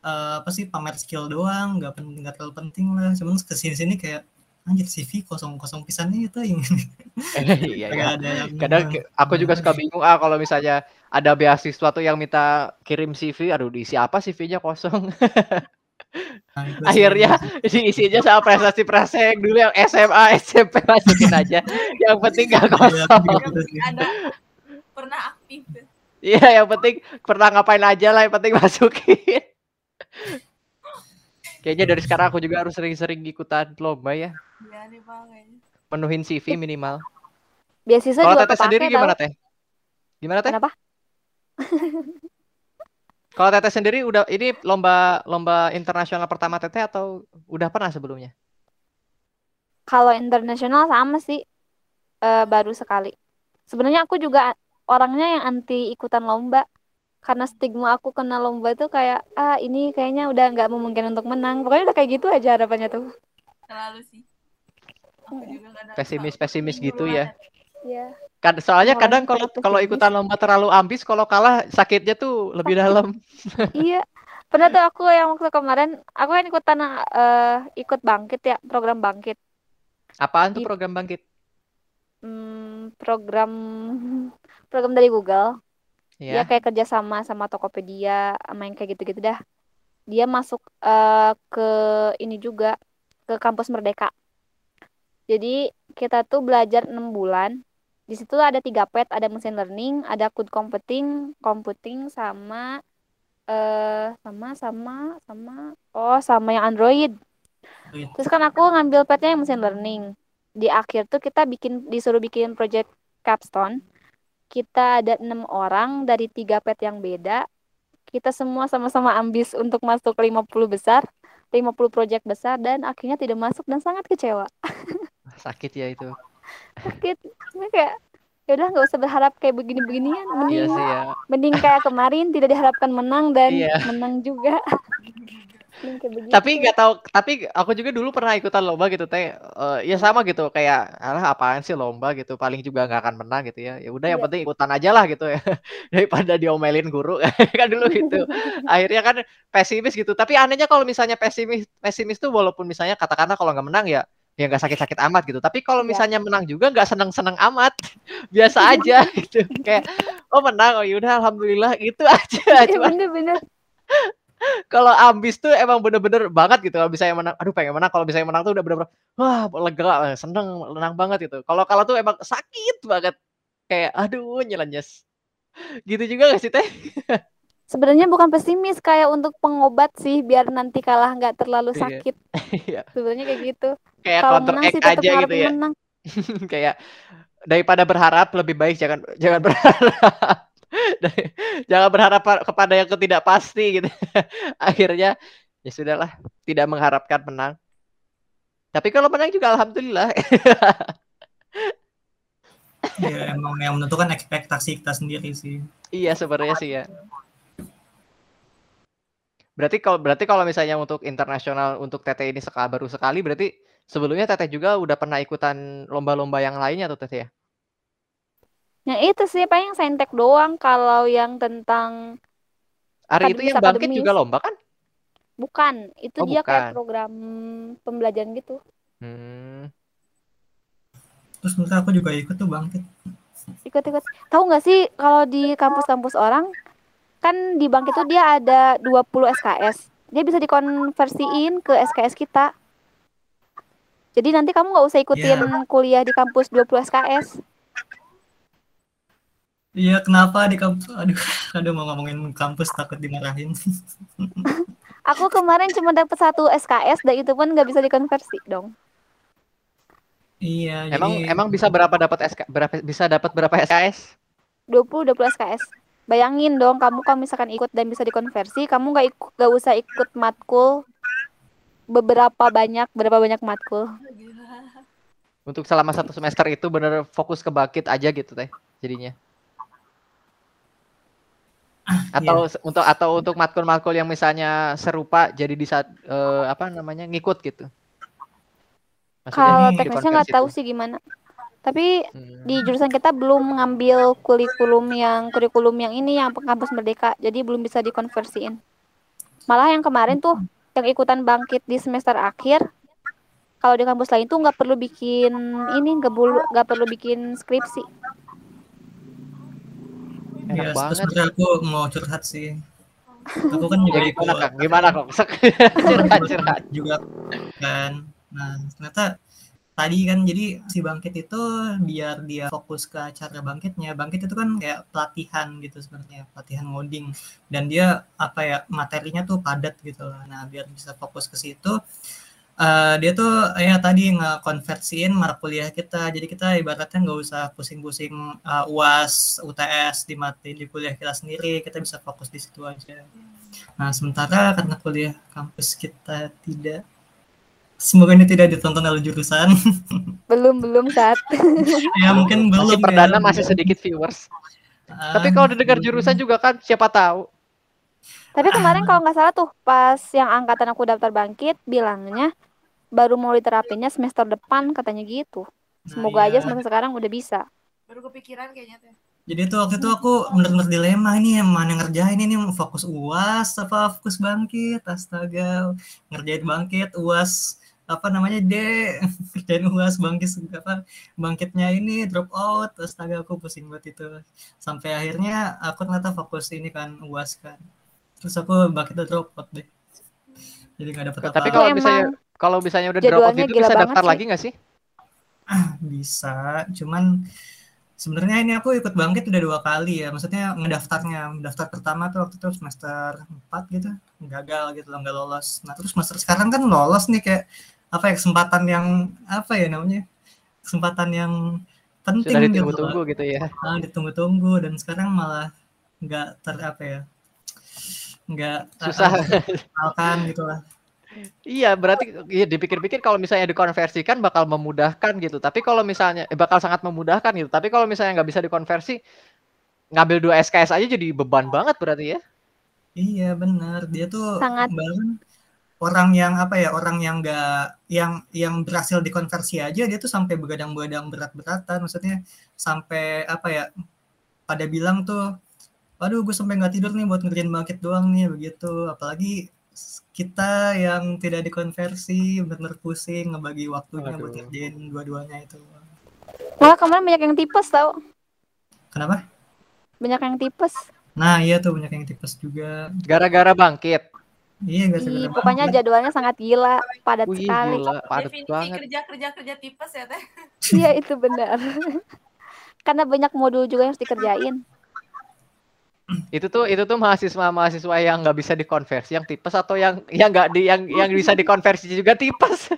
eh, apa sih pamer skill doang nggak penting nggak terlalu penting lah cuman ke sini sini kayak anjir CV kosong kosong pisannya itu yang Iya, Nggak iya. ada yang Kadang ke- aku juga suka bingung ah kalau misalnya ada beasiswa tuh yang minta kirim CV, aduh diisi apa CV-nya kosong. Nah. Akhirnya diisinya sama prestasi-prestasi yang dulu yang SMA, SMP masukin aja. Yang penting gak Iya, kosong. gitu ada pernah aktif. Iya, yang penting pernah ngapain aja lah, yang penting masukin. Kayaknya dari sekarang aku juga harus sering-sering ikutan lomba ya, Iya nih bang penuhin CV minimal. Beasiswa Kalau juga Teteh sendiri kepake gimana tau. Teh? Gimana Teh? Kenapa? Kalau Teteh sendiri udah ini lomba lomba internasional pertama Teteh atau udah pernah sebelumnya? Kalau internasional sama sih, eh, baru sekali. Sebenarnya aku juga orangnya yang anti ikutan lomba. Karena stigma aku kena lomba itu kayak, ah ini kayaknya udah nggak memungkinkan untuk menang. Pokoknya udah kayak gitu aja harapannya tuh. Selalu sih. Aku juga kadang Pesimis-pesimis suka gitu ya. Iya. Kad- Soalnya Orang kadang kalau kalau pesimis. ikutan lomba terlalu ambis, kalau kalah sakitnya tuh lebih dalam. Iya. Pernah tuh aku yang waktu kemarin, aku kan ikutan eh ikut bangkit ya, program bangkit. Apaan tuh program bangkit? Hmm, program program dari Google. Ya. Dia kayak kerja sama sama Tokopedia, sama yang kayak gitu-gitu dah. Dia masuk eh, ke ini juga ke kampus Merdeka. Jadi kita tuh belajar enam bulan. Di situ ada tiga pet, ada machine learning, ada code computing, computing sama eh sama sama sama oh sama yang Android. Android. Terus kan aku ngambil petnya yang machine learning. Di akhir tuh kita bikin disuruh bikin project capstone. Kita ada enam orang dari tiga pet yang beda. Kita semua sama-sama ambis untuk masuk 50 besar, 50 project besar dan akhirnya tidak masuk dan sangat kecewa. Sakit ya itu. Sakit. Kayak ya udah nggak usah berharap kayak begini-beginian. Iya Mending sih ya. mending kayak kemarin tidak diharapkan menang dan Iya. menang juga. Tapi nggak tahu, tapi aku juga dulu pernah ikutan lomba gitu teh. Eh, ya sama gitu kayak alah apaan sih lomba gitu, paling juga nggak akan menang gitu ya. Ya udah yang Iya. penting ikutan aja lah gitu ya. Daripada diomelin guru kan dulu gitu. Akhirnya kan pesimis gitu. Tapi anehnya kalau misalnya pesimis pesimis tuh walaupun misalnya katakanlah kalau nggak menang ya ya nggak sakit-sakit amat gitu. Tapi kalau Iya. misalnya menang juga nggak seneng-seneng amat. Biasa aja gitu. Kayak oh menang oh yaudah alhamdulillah gitu aja. Cuma bener-bener. Kalau ambis tuh emang bener-bener banget gitu kalau bisa yang menang aduh pengen menang kalau bisa yang menang tuh udah bener-bener wah lega seneng menang banget gitu kalau kalah tuh emang sakit banget kayak aduh nyelenyes gitu juga gak sih teh Sebenarnya bukan pesimis kayak untuk pengobat sih biar nanti kalah nggak terlalu Iya. sakit. Iya. Sebenarnya kayak gitu. kayak Kalau menang sih tetap aja gitu ya menang. kayak daripada berharap lebih baik jangan jangan berharap jangan berharap pa- kepada yang ketidakpasti gitu akhirnya ya sudahlah tidak mengharapkan menang tapi kalau menang juga alhamdulillah ya emang yang menentukan ekspektasi kita sendiri sih Iya sebenarnya sih ya. Berarti kalau berarti kalau misalnya untuk internasional untuk Teteh ini sekali baru sekali berarti sebelumnya Teteh juga udah pernah ikutan lomba-lomba yang lainnya tuh Teteh ya? Yang itu sih paling saintek doang kalau yang tentang Ari itu yang bangkit akademis. juga lomba kan? bukan, itu Oh, dia bukan. kayak program pembelajaran gitu. Hmm. terus menurut aku juga ikut tuh bangkit Ikut-ikut. Tahu nggak sih kalau di kampus-kampus orang kan di bank itu dia ada 20 SKS. Dia bisa dikonversiin ke SKS kita. Jadi nanti kamu nggak usah ikutin kuliah di kampus 20 SKS. Iya kenapa di kampus aduh aduh mau ngomongin kampus takut dimarahin Aku kemarin cuma dapat satu SKS dan itu pun nggak bisa dikonversi dong. iya Emang jadi emang bisa berapa dapat SK berapa bisa dapat berapa SKS? 20 20 SKS. Bayangin dong kamu kalau misalkan ikut dan bisa dikonversi, kamu nggak ikut nggak usah ikut matkul beberapa banyak berapa banyak matkul. Untuk selama satu semester itu bener fokus ke bakit aja gitu teh jadinya. Atau se- untuk atau untuk matkul-matkul yang misalnya serupa jadi di saat eh, apa namanya ngikut gitu. Kalau teknisnya nggak tahu sih gimana. Tapi Hmm. di jurusan kita belum ngambil kurikulum yang kurikulum yang ini yang kampus merdeka, jadi belum bisa dikonversiin. Malah yang kemarin tuh yang ikutan bangkit di semester akhir, kalau di kampus lain tuh nggak perlu bikin ini, nggak perlu nggak perlu bikin skripsi. Enak Ya, terus banget. sebenarnya aku mau curhat sih. Aku kan juga ikut gimana kok? Gimana kok? curhat curhat. juga kan. Nah, ternyata tadi kan jadi si Bangkit itu biar dia fokus ke acara Bangkitnya. Bangkit itu kan kayak pelatihan gitu sebenarnya, pelatihan ngoding. Dan dia apa ya materinya tuh padat gitu lah. Nah, biar bisa fokus ke situ eh, dia tuh ya tadi ngekonversiin mata kuliah kita. Jadi kita ibaratnya nggak usah pusing-pusing eh, UAS, UTS di mati di kuliah kita sendiri. Kita bisa fokus di situ aja. Nah, sementara karena kuliah kampus kita tidak semoga ini tidak ditonton oleh jurusan. Belum belum saat. ya mungkin belum Masih ya. perdana masih sedikit viewers. Ah, Tapi kalau didengar belum. jurusan juga kan siapa tahu. Tapi kemarin kalau nggak salah tuh pas yang angkatan aku daftar bangkit bilangnya baru mau diterapinnya semester depan katanya gitu. Nah, Semoga aja iya. semester sekarang udah bisa. Baru kepikiran kayaknya tuh. Jadi tuh waktu itu aku bener-bener dilema ini yang mana yang ngerjain ini mau fokus UAS apa fokus bangkit astaga ngerjain bangkit UAS apa namanya D ngerjain UAS bangkit apa bangkitnya ini drop out astaga aku pusing banget itu sampai akhirnya aku ternyata fokus ini kan UAS kan terus aku bangkitnya drop out deh jadi nggak dapet apa Tapi kalau misalnya kalau misalnya udah drop out jadwalnya gitu bisa daftar sih. lagi nggak sih? bisa. Cuman sebenarnya ini aku ikut bangkit udah dua kali ya. Maksudnya ngedaftarnya. Daftar pertama tuh waktu itu semester 4 gitu. Gagal gitu loh nggak lolos. Nah terus semester sekarang kan lolos nih kayak apa ya kesempatan yang apa ya namanya? Kesempatan yang penting Sudah gitu ditunggu-tunggu gitu ya. ah, ditunggu-tunggu. Dan sekarang malah nggak ter apa ya nggak Susah. kan gitu lah Iya, berarti ya dipikir-pikir kalau misalnya dikonversikan bakal memudahkan gitu. Tapi kalau misalnya eh, bakal sangat memudahkan gitu. Tapi kalau misalnya nggak bisa dikonversi, ngambil dua SKS aja jadi beban banget berarti ya. Iya benar, dia tuh Sangat. bahkan orang yang apa ya orang yang enggak yang yang berhasil dikonversi aja dia tuh sampai begadang-begadang berat-beratan, maksudnya sampai apa ya pada bilang tuh, waduh gue sampai nggak tidur nih buat ngerjain bangkit doang nih begitu, apalagi kita yang tidak dikonversi benar-benar pusing ngebagi waktunya buat Aduh. ngerjain dua-duanya itu. Malah kemarin banyak yang tipes tau. Kenapa? Banyak yang tipes. Nah iya tuh banyak yang tipes juga. Gara-gara bangkit. Iya Ih, gara-gara pokoknya jadwalnya sangat gila, padat Wih, sekali. gila, padat Definisi banget. kerja kerja kerja tipes ya teh. Iya itu benar. Karena banyak modul juga yang harus dikerjain. Itu tuh itu tuh mahasiswa-mahasiswa yang nggak bisa dikonversi, yang tipes atau yang yang nggak di yang yang bisa dikonversi juga tipes.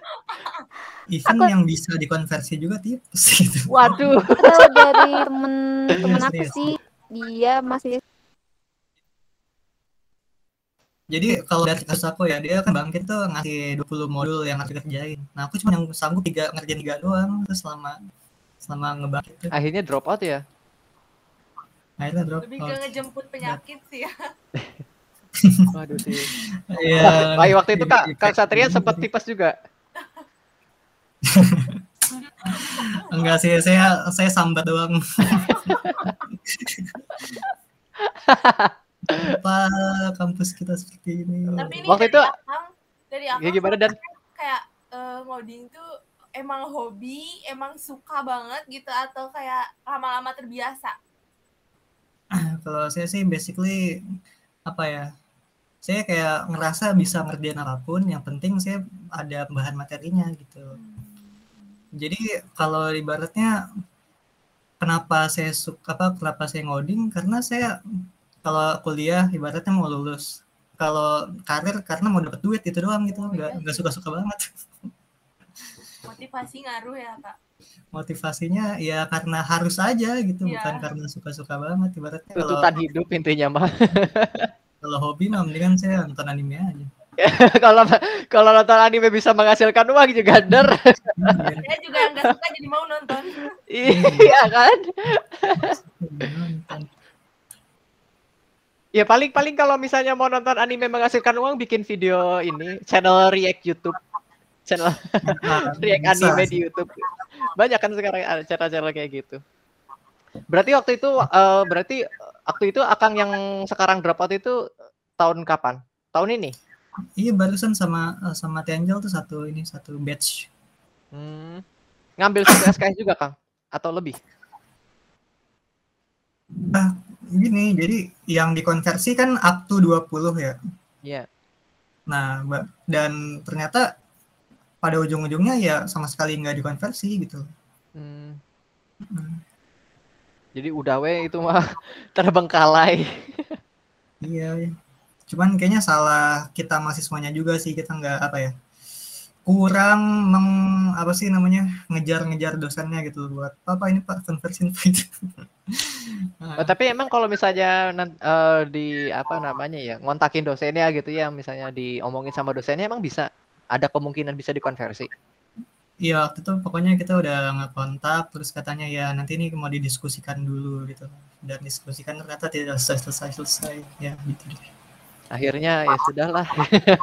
Even Aku- yang bisa dikonversi juga tipes gitu. Waduh. Kalau dari temen temen aku Serius. sih dia masih Jadi kalau dari kasus aku ya, dia kan bangkit tuh ngasih 20 modul yang harus dikerjain. Nah, aku cuma yang sanggup tiga ngerjain tiga doang terus selama selama ngebangkit tuh. Akhirnya drop out ya. Akhirnya drop Lebih ke out. ngejemput penyakit sih ya. Waduh sih. Iya. Wah, waktu itu Kak, Kak Satria sempat tipes juga. Enggak sih, saya saya sambat doang. Apa kampus kita seperti ini? Tapi ini Waktu dari itu- Akang, dari aku Ya gimana dan kayak eh, ngoding tuh emang hobi, emang suka banget gitu atau kayak lama-lama terbiasa. Kalau saya sih basically apa ya? Saya kayak ngerasa bisa ngerjain apa pun, yang penting saya ada bahan materinya gitu. Jadi kalau ibaratnya kenapa saya suka apa kenapa saya ngoding karena saya kalau kuliah ibaratnya mau lulus. Kalau karir karena mau dapat duit itu doang gitu, nggak nggak suka-suka banget. Motivasi ngaruh ya kak. Motivasinya ya karena harus aja gitu, Iya. bukan karena suka-suka banget. Ibaratnya kalau Tuntutan hidup intinya mah. kalau hobi mah mendingan saya nonton anime aja. kalau kalau nonton anime bisa menghasilkan uang juga der. Iya, Saya juga nggak suka jadi mau nonton. iya kan? nonton. Ya paling paling kalau misalnya mau nonton anime menghasilkan uang bikin video ini channel react YouTube. Channel Nah, react bisa anime sih. di YouTube. Banyak kan sekarang cara-cara kayak gitu. Berarti waktu itu eh, berarti waktu itu Akang yang sekarang drop out itu tahun kapan? Tahun ini? Iya barusan sama sama Tangel tuh satu ini satu batch. Hmm. Ngambil satu SKS juga, Kang? Atau lebih? Nah, gini, jadi yang dikonversi kan up to 20 ya. Iya. Nah, ba- dan ternyata pada ujung-ujungnya ya sama sekali nggak dikonversi gitu. Hmm. Hmm, Jadi udah we itu mah terbengkalai. Iya, cuman kayaknya salah kita mahasiswanya juga sih kita nggak apa ya kurang meng apa sih namanya ngejar-ngejar dosennya gitu buat apa ini pak konversi. Nah, Oh, tapi emang kalau misalnya eh, di apa namanya ya ngontakin dosennya gitu ya misalnya diomongin sama dosennya emang bisa ada kemungkinan bisa dikonversi. Iya waktu itu pokoknya kita udah ngekontak terus katanya ya nanti ini mau didiskusikan dulu gitu dan diskusikan ternyata tidak selesai selesai selesai ya gitu deh. Akhirnya ya sudahlah Ya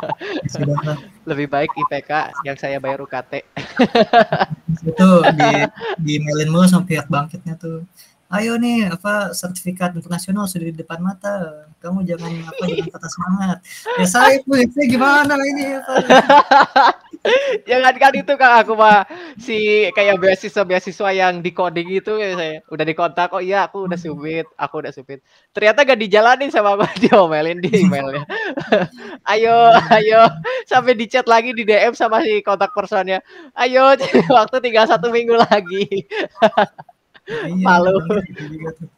sudah lah. lebih baik IPK yang saya bayar UKT. itu di di mailin mulu sama pihak bangkitnya tuh ayo nih apa sertifikat internasional sudah di depan mata. Kamu jangan apa jangan patah semangat. Ya saya pun saya gimana ini apa Jangan kan itu Kang aku mah si kayak beasiswa beasiswa yang di coding itu ya saya. Udah dikontak oh iya aku udah submit aku udah submit. Ternyata gak dijalanin sama aku diomelin di emailnya. Ayo ayo sampai di chat lagi di DM sama si kontak personnya. Ayo waktu tinggal satu minggu lagi iya, Malu. gitu juga tuh.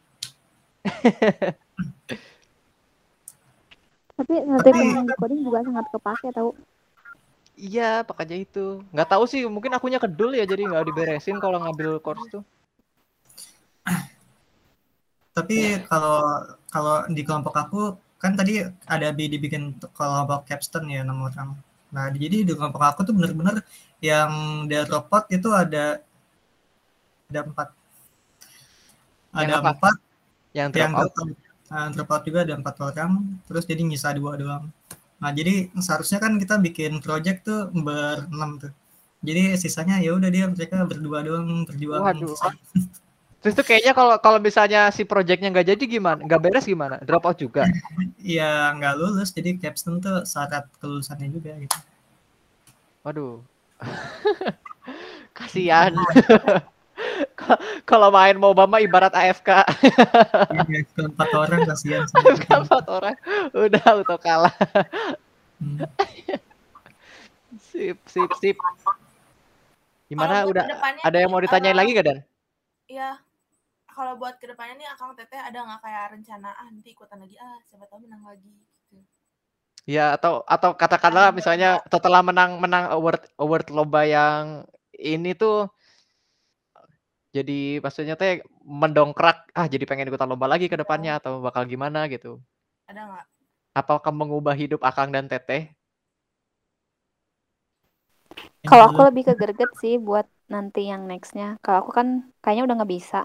Tapi yang di coding juga sangat kepake tahu. iya makanya itu nggak tahu sih mungkin akunya kedul ya jadi nggak diberesin kalau ngambil course tuh tapi kalau kalau di kelompok aku kan tadi ada bi- dibikin kelompok capstone ya enam orang nah jadi di kelompok aku tuh bener-bener yang dari robot itu ada ada empat ada apa? empat. Yang yang drop out? drop out. Drop out juga ada empat orang. Terus jadi nyisa dua doang. Nah jadi seharusnya kan kita bikin project tuh berenam tuh. Jadi sisanya ya udah dia mereka berdua doang berjuang. Waduh. terus tuh kayaknya kalau kalau misalnya si projectnya nggak jadi gimana? Nggak beres gimana? Drop out juga? Ya nggak lulus. Jadi capstone tuh syarat kelulusannya juga gitu. Waduh. Kasihan. Ka- Kalau main MOBA mah ibarat AFK. Iya, ke empat orang kasihan kita. Empat orang udah auto kalah. Hmm. Sip, sip, sip. Gimana udah ada yang mau ditanyain eh, lagi gak Dan? Iya. Kalau buat ke depannya nih Akang Teteh ada nggak kayak rencana ah nanti ikutan lagi ah siapa tahu menang lagi gitu. Ya atau atau katakanlah misalnya setelah menang menang award award lomba yang ini tuh jadi maksudnya teh mendongkrak ah jadi pengen ikutan lomba lagi ke depannya atau bakal gimana gitu. Ada nggak? Apakah mengubah hidup Akang dan Teteh? Kalau aku lebih ke greget sih buat nanti yang nextnya. Kalau aku kan kayaknya udah nggak bisa.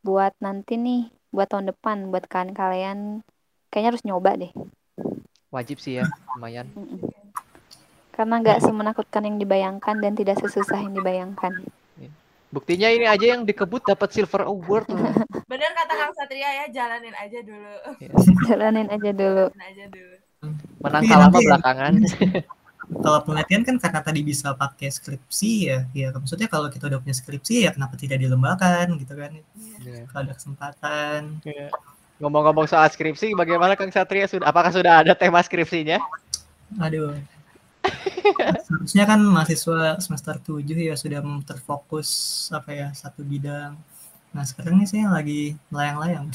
Buat nanti nih, buat tahun depan, buat kalian kalian kayaknya harus nyoba deh. Wajib sih ya, lumayan. Karena nggak semenakutkan yang dibayangkan dan tidak sesusah yang dibayangkan. Buktinya ini aja yang dikebut dapat silver award loh. Bener kata Kang Satria ya jalanin aja dulu. Jalanin aja dulu. Jalanin aja dulu. Menang Tapi kalah mah nanti- belakangan. kalau penelitian kan karena tadi bisa pakai skripsi ya ya maksudnya kalau kita udah punya skripsi ya kenapa tidak dilembakan gitu kan Iya. kalau ada kesempatan Ngomong-ngomong soal skripsi, bagaimana Kang Satria sudah apakah sudah ada tema skripsinya? aduh seharusnya kan mahasiswa semester 7 ya sudah terfokus apa ya satu bidang nah sekarang ini saya lagi melayang-layang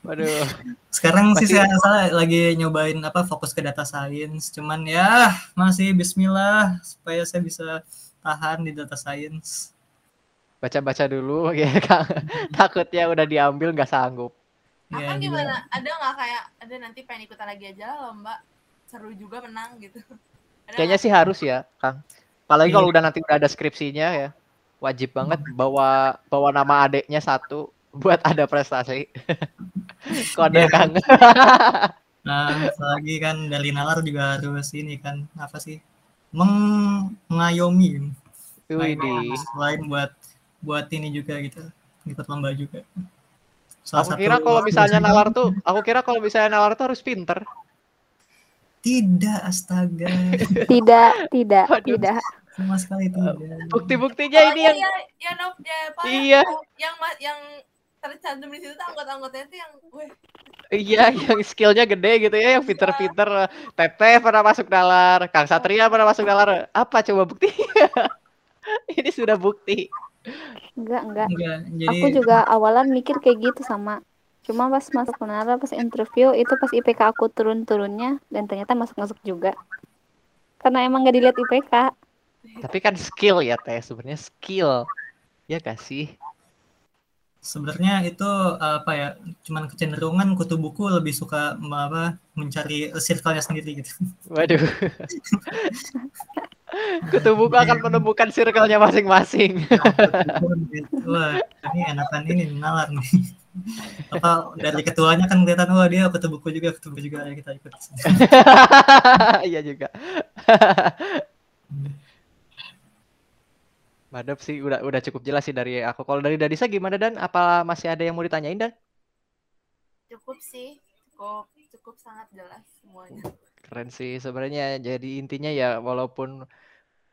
Waduh. sekarang sih Masih- saya salah lagi nyobain apa fokus ke data science cuman ya masih Bismillah supaya saya bisa tahan di data science. Baca-baca dulu ya Kang. Takutnya udah diambil nggak sanggup. Ya, Akan gimana? Ada nggak kayak ada nanti pengen ikutan lagi aja lah lomba seru juga menang gitu. Kayaknya sih harus ya, Kang. Apalagi Iya. kalau udah nanti udah ada skripsinya ya. Wajib banget bawa bawa nama adeknya satu buat ada prestasi. Kode Iya. Kang. Nah, apalagi kan dari nalar juga harus ini kan apa sih? Meng mengayomi. Widih. Selain buat buat ini juga gitu, ikut lomba juga. Salah Aku satu kira kalau misalnya nalar tuh, aku kira kalau misalnya nalar tuh harus pinter. Tidak astaga Tidak, tidak, Waduh. tidak. sama sekali tidak. Bukti-buktinya Oh, ini iya, yang iya, ya Nop, ya apa Iya. yang yang yang tercantum di situ tuh anggota-anggotanya tuh yang weh iya yang skillnya gede gitu ya, yang pinter-pinter. Teteh pernah masuk nalar, Kang Satria pernah masuk nalar. Apa coba bukti? ini sudah bukti. Enggak, enggak. Enggak, jadi Aku juga awalan mikir kayak gitu sama. Cuma pas masuk Menara, pas interview, itu pas IPK aku turun-turunnya, dan ternyata masuk-masuk juga. Karena emang gak dilihat IPK. Tapi kan skill ya teh, sebenarnya skill. Ya gak sih? sebenarnya itu apa ya? Cuman kecenderungan kutu buku lebih suka apa mencari circle-nya sendiri gitu. Waduh. Kutu buku akan menemukan circle-nya masing-masing. Wah, ini enakan ini nalar nih. Apa dari ketuanya kan kelihatan wah dia kutu buku juga, kutu buku juga ya kita ikut. Iya juga. Madep sih udah udah cukup jelas sih dari aku. Kalau dari Dadisa gimana Dan? Apa masih ada yang mau ditanyain Dan? cukup sih cukup cukup sangat jelas semuanya Keren sih sebenarnya. Jadi intinya ya walaupun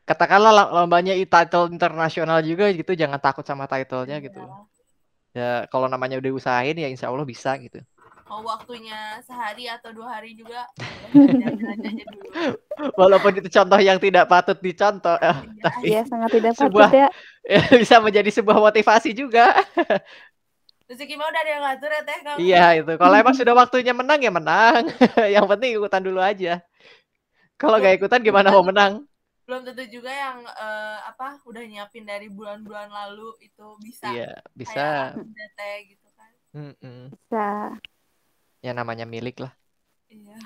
katakanlah lo- lombanya title internasional juga gitu, jangan takut sama titlenya gitu. Ya, Ya kalau namanya udah usahain ya insya Allah bisa gitu. mau waktunya sehari atau dua hari juga dulu Walaupun itu contoh yang tidak patut dicontoh, eh, Iya, tapi Iya, sangat tidak patut Sebuah- ya. bisa menjadi sebuah motivasi juga. rezeki mah udah ada yang ngatur ya teh kamu Iya itu. Kalau emang sudah waktunya menang ya menang. yang penting ikutan dulu aja. Kalau nggak ikutan gimana mau menang? belum tentu juga yang eh, apa udah nyiapin dari bulan-bulan lalu itu bisa Iya bisa. kayak teh gitu kan Mm-mm. Bisa. Ya namanya milik lah. iya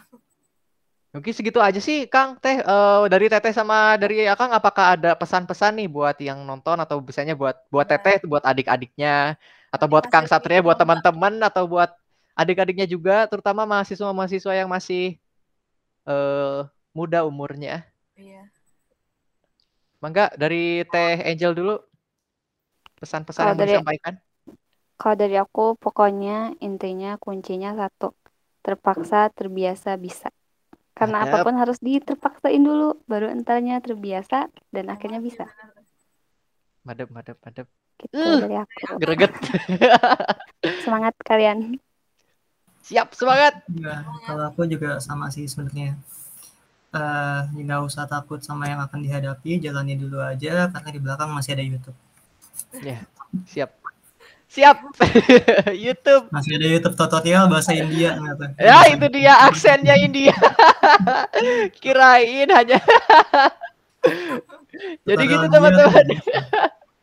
Mungkin segitu aja sih Kang Teh Eh, dari Teteh sama dari Akang apakah ada pesan-pesan nih buat yang nonton atau misalnya buat buat Iya. Teteh buat adik-adiknya atau buat Kang Satria buat teman-teman atau buat adik-adiknya juga terutama mahasiswa-mahasiswa yang masih eh muda umurnya. iya Mangga dari Teh Angel dulu pesan-pesan yang dari- disampaikan. Kalau dari aku, pokoknya intinya kuncinya satu. Terpaksa, terbiasa, bisa. Karena Mantap. apa pun harus diterpaksain dulu, baru entarnya terbiasa, dan akhirnya bisa. Madep, madep, madep. Gitu Uh. dari aku. Greget. Semangat kalian. Siap, semangat. Ya, kalau aku juga sama sih sebenarnya. Eh, nggak usah takut sama yang akan dihadapi, jalani dulu aja karena di belakang masih ada YouTube. Siap. Siap. YouTube. Masih ada YouTube tutorial bahasa India ternyata. Ya, itu dia aksennya India. Kirain hanya Jadi gitu teman-teman.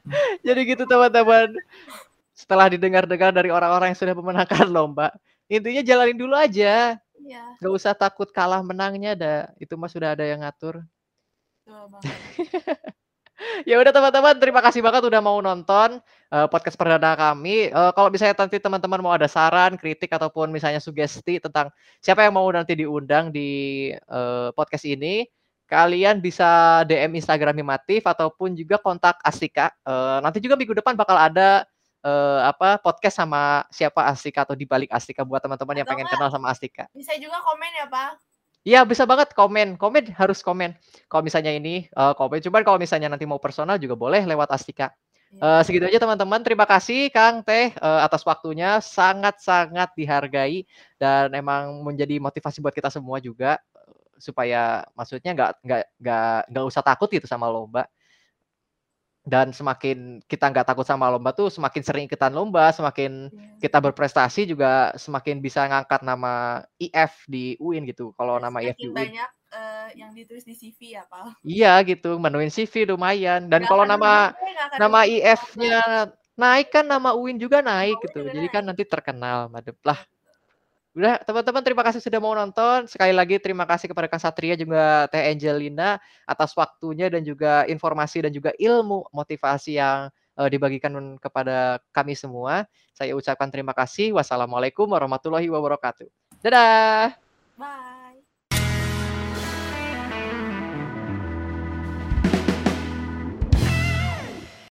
Jadi gitu teman-teman. Setelah didengar-dengar dari orang-orang yang sudah memenangkan lomba, intinya jalanin dulu aja. iya Gak usah takut kalah menangnya ada. Itu mah sudah ada yang ngatur. Ya udah teman-teman, terima kasih banget udah mau nonton eh, podcast perdana kami. Eh, kalau misalnya nanti teman-teman mau ada saran, kritik ataupun misalnya sugesti tentang siapa yang mau nanti diundang di eh, podcast ini, kalian bisa DM Instagram Himatif ataupun juga kontak Astika. Eh, nanti juga minggu depan bakal ada eh, apa podcast sama siapa Astika atau di balik Astika buat teman-teman yang pengen kenal sama Astika. bisa juga komen ya pak Iya bisa banget komen, komen harus komen. Kalau misalnya ini eh, komen, cuman kalau misalnya nanti mau personal juga boleh lewat Astika. Iya. Eh, segitu aja teman-teman. Terima kasih Kang Teh eh, atas waktunya, sangat-sangat dihargai dan emang menjadi motivasi buat kita semua juga supaya maksudnya nggak nggak nggak nggak usah takut gitu sama lomba. Dan semakin kita nggak takut sama lomba tuh semakin sering ikutan lomba, semakin Iya. kita berprestasi juga semakin bisa ngangkat nama IF di UIN gitu. Kalau nama IF di UIN. banyak eh, yang ditulis di CV ya, Pak? Iya gitu, menuin CV lumayan. Dan kalau nama akan nama. IF-nya naik kan nama UIN juga naik UIN gitu. Jadi kan nanti terkenal, madep lah. Udah teman-teman terima kasih sudah mau nonton. Sekali lagi terima kasih kepada Kak Satria juga Teh Angelina atas waktunya dan juga informasi dan juga ilmu motivasi yang eh, dibagikan kepada kami semua. Saya ucapkan terima kasih. Wassalamualaikum warahmatullahi wabarakatuh. Dadah. Bye.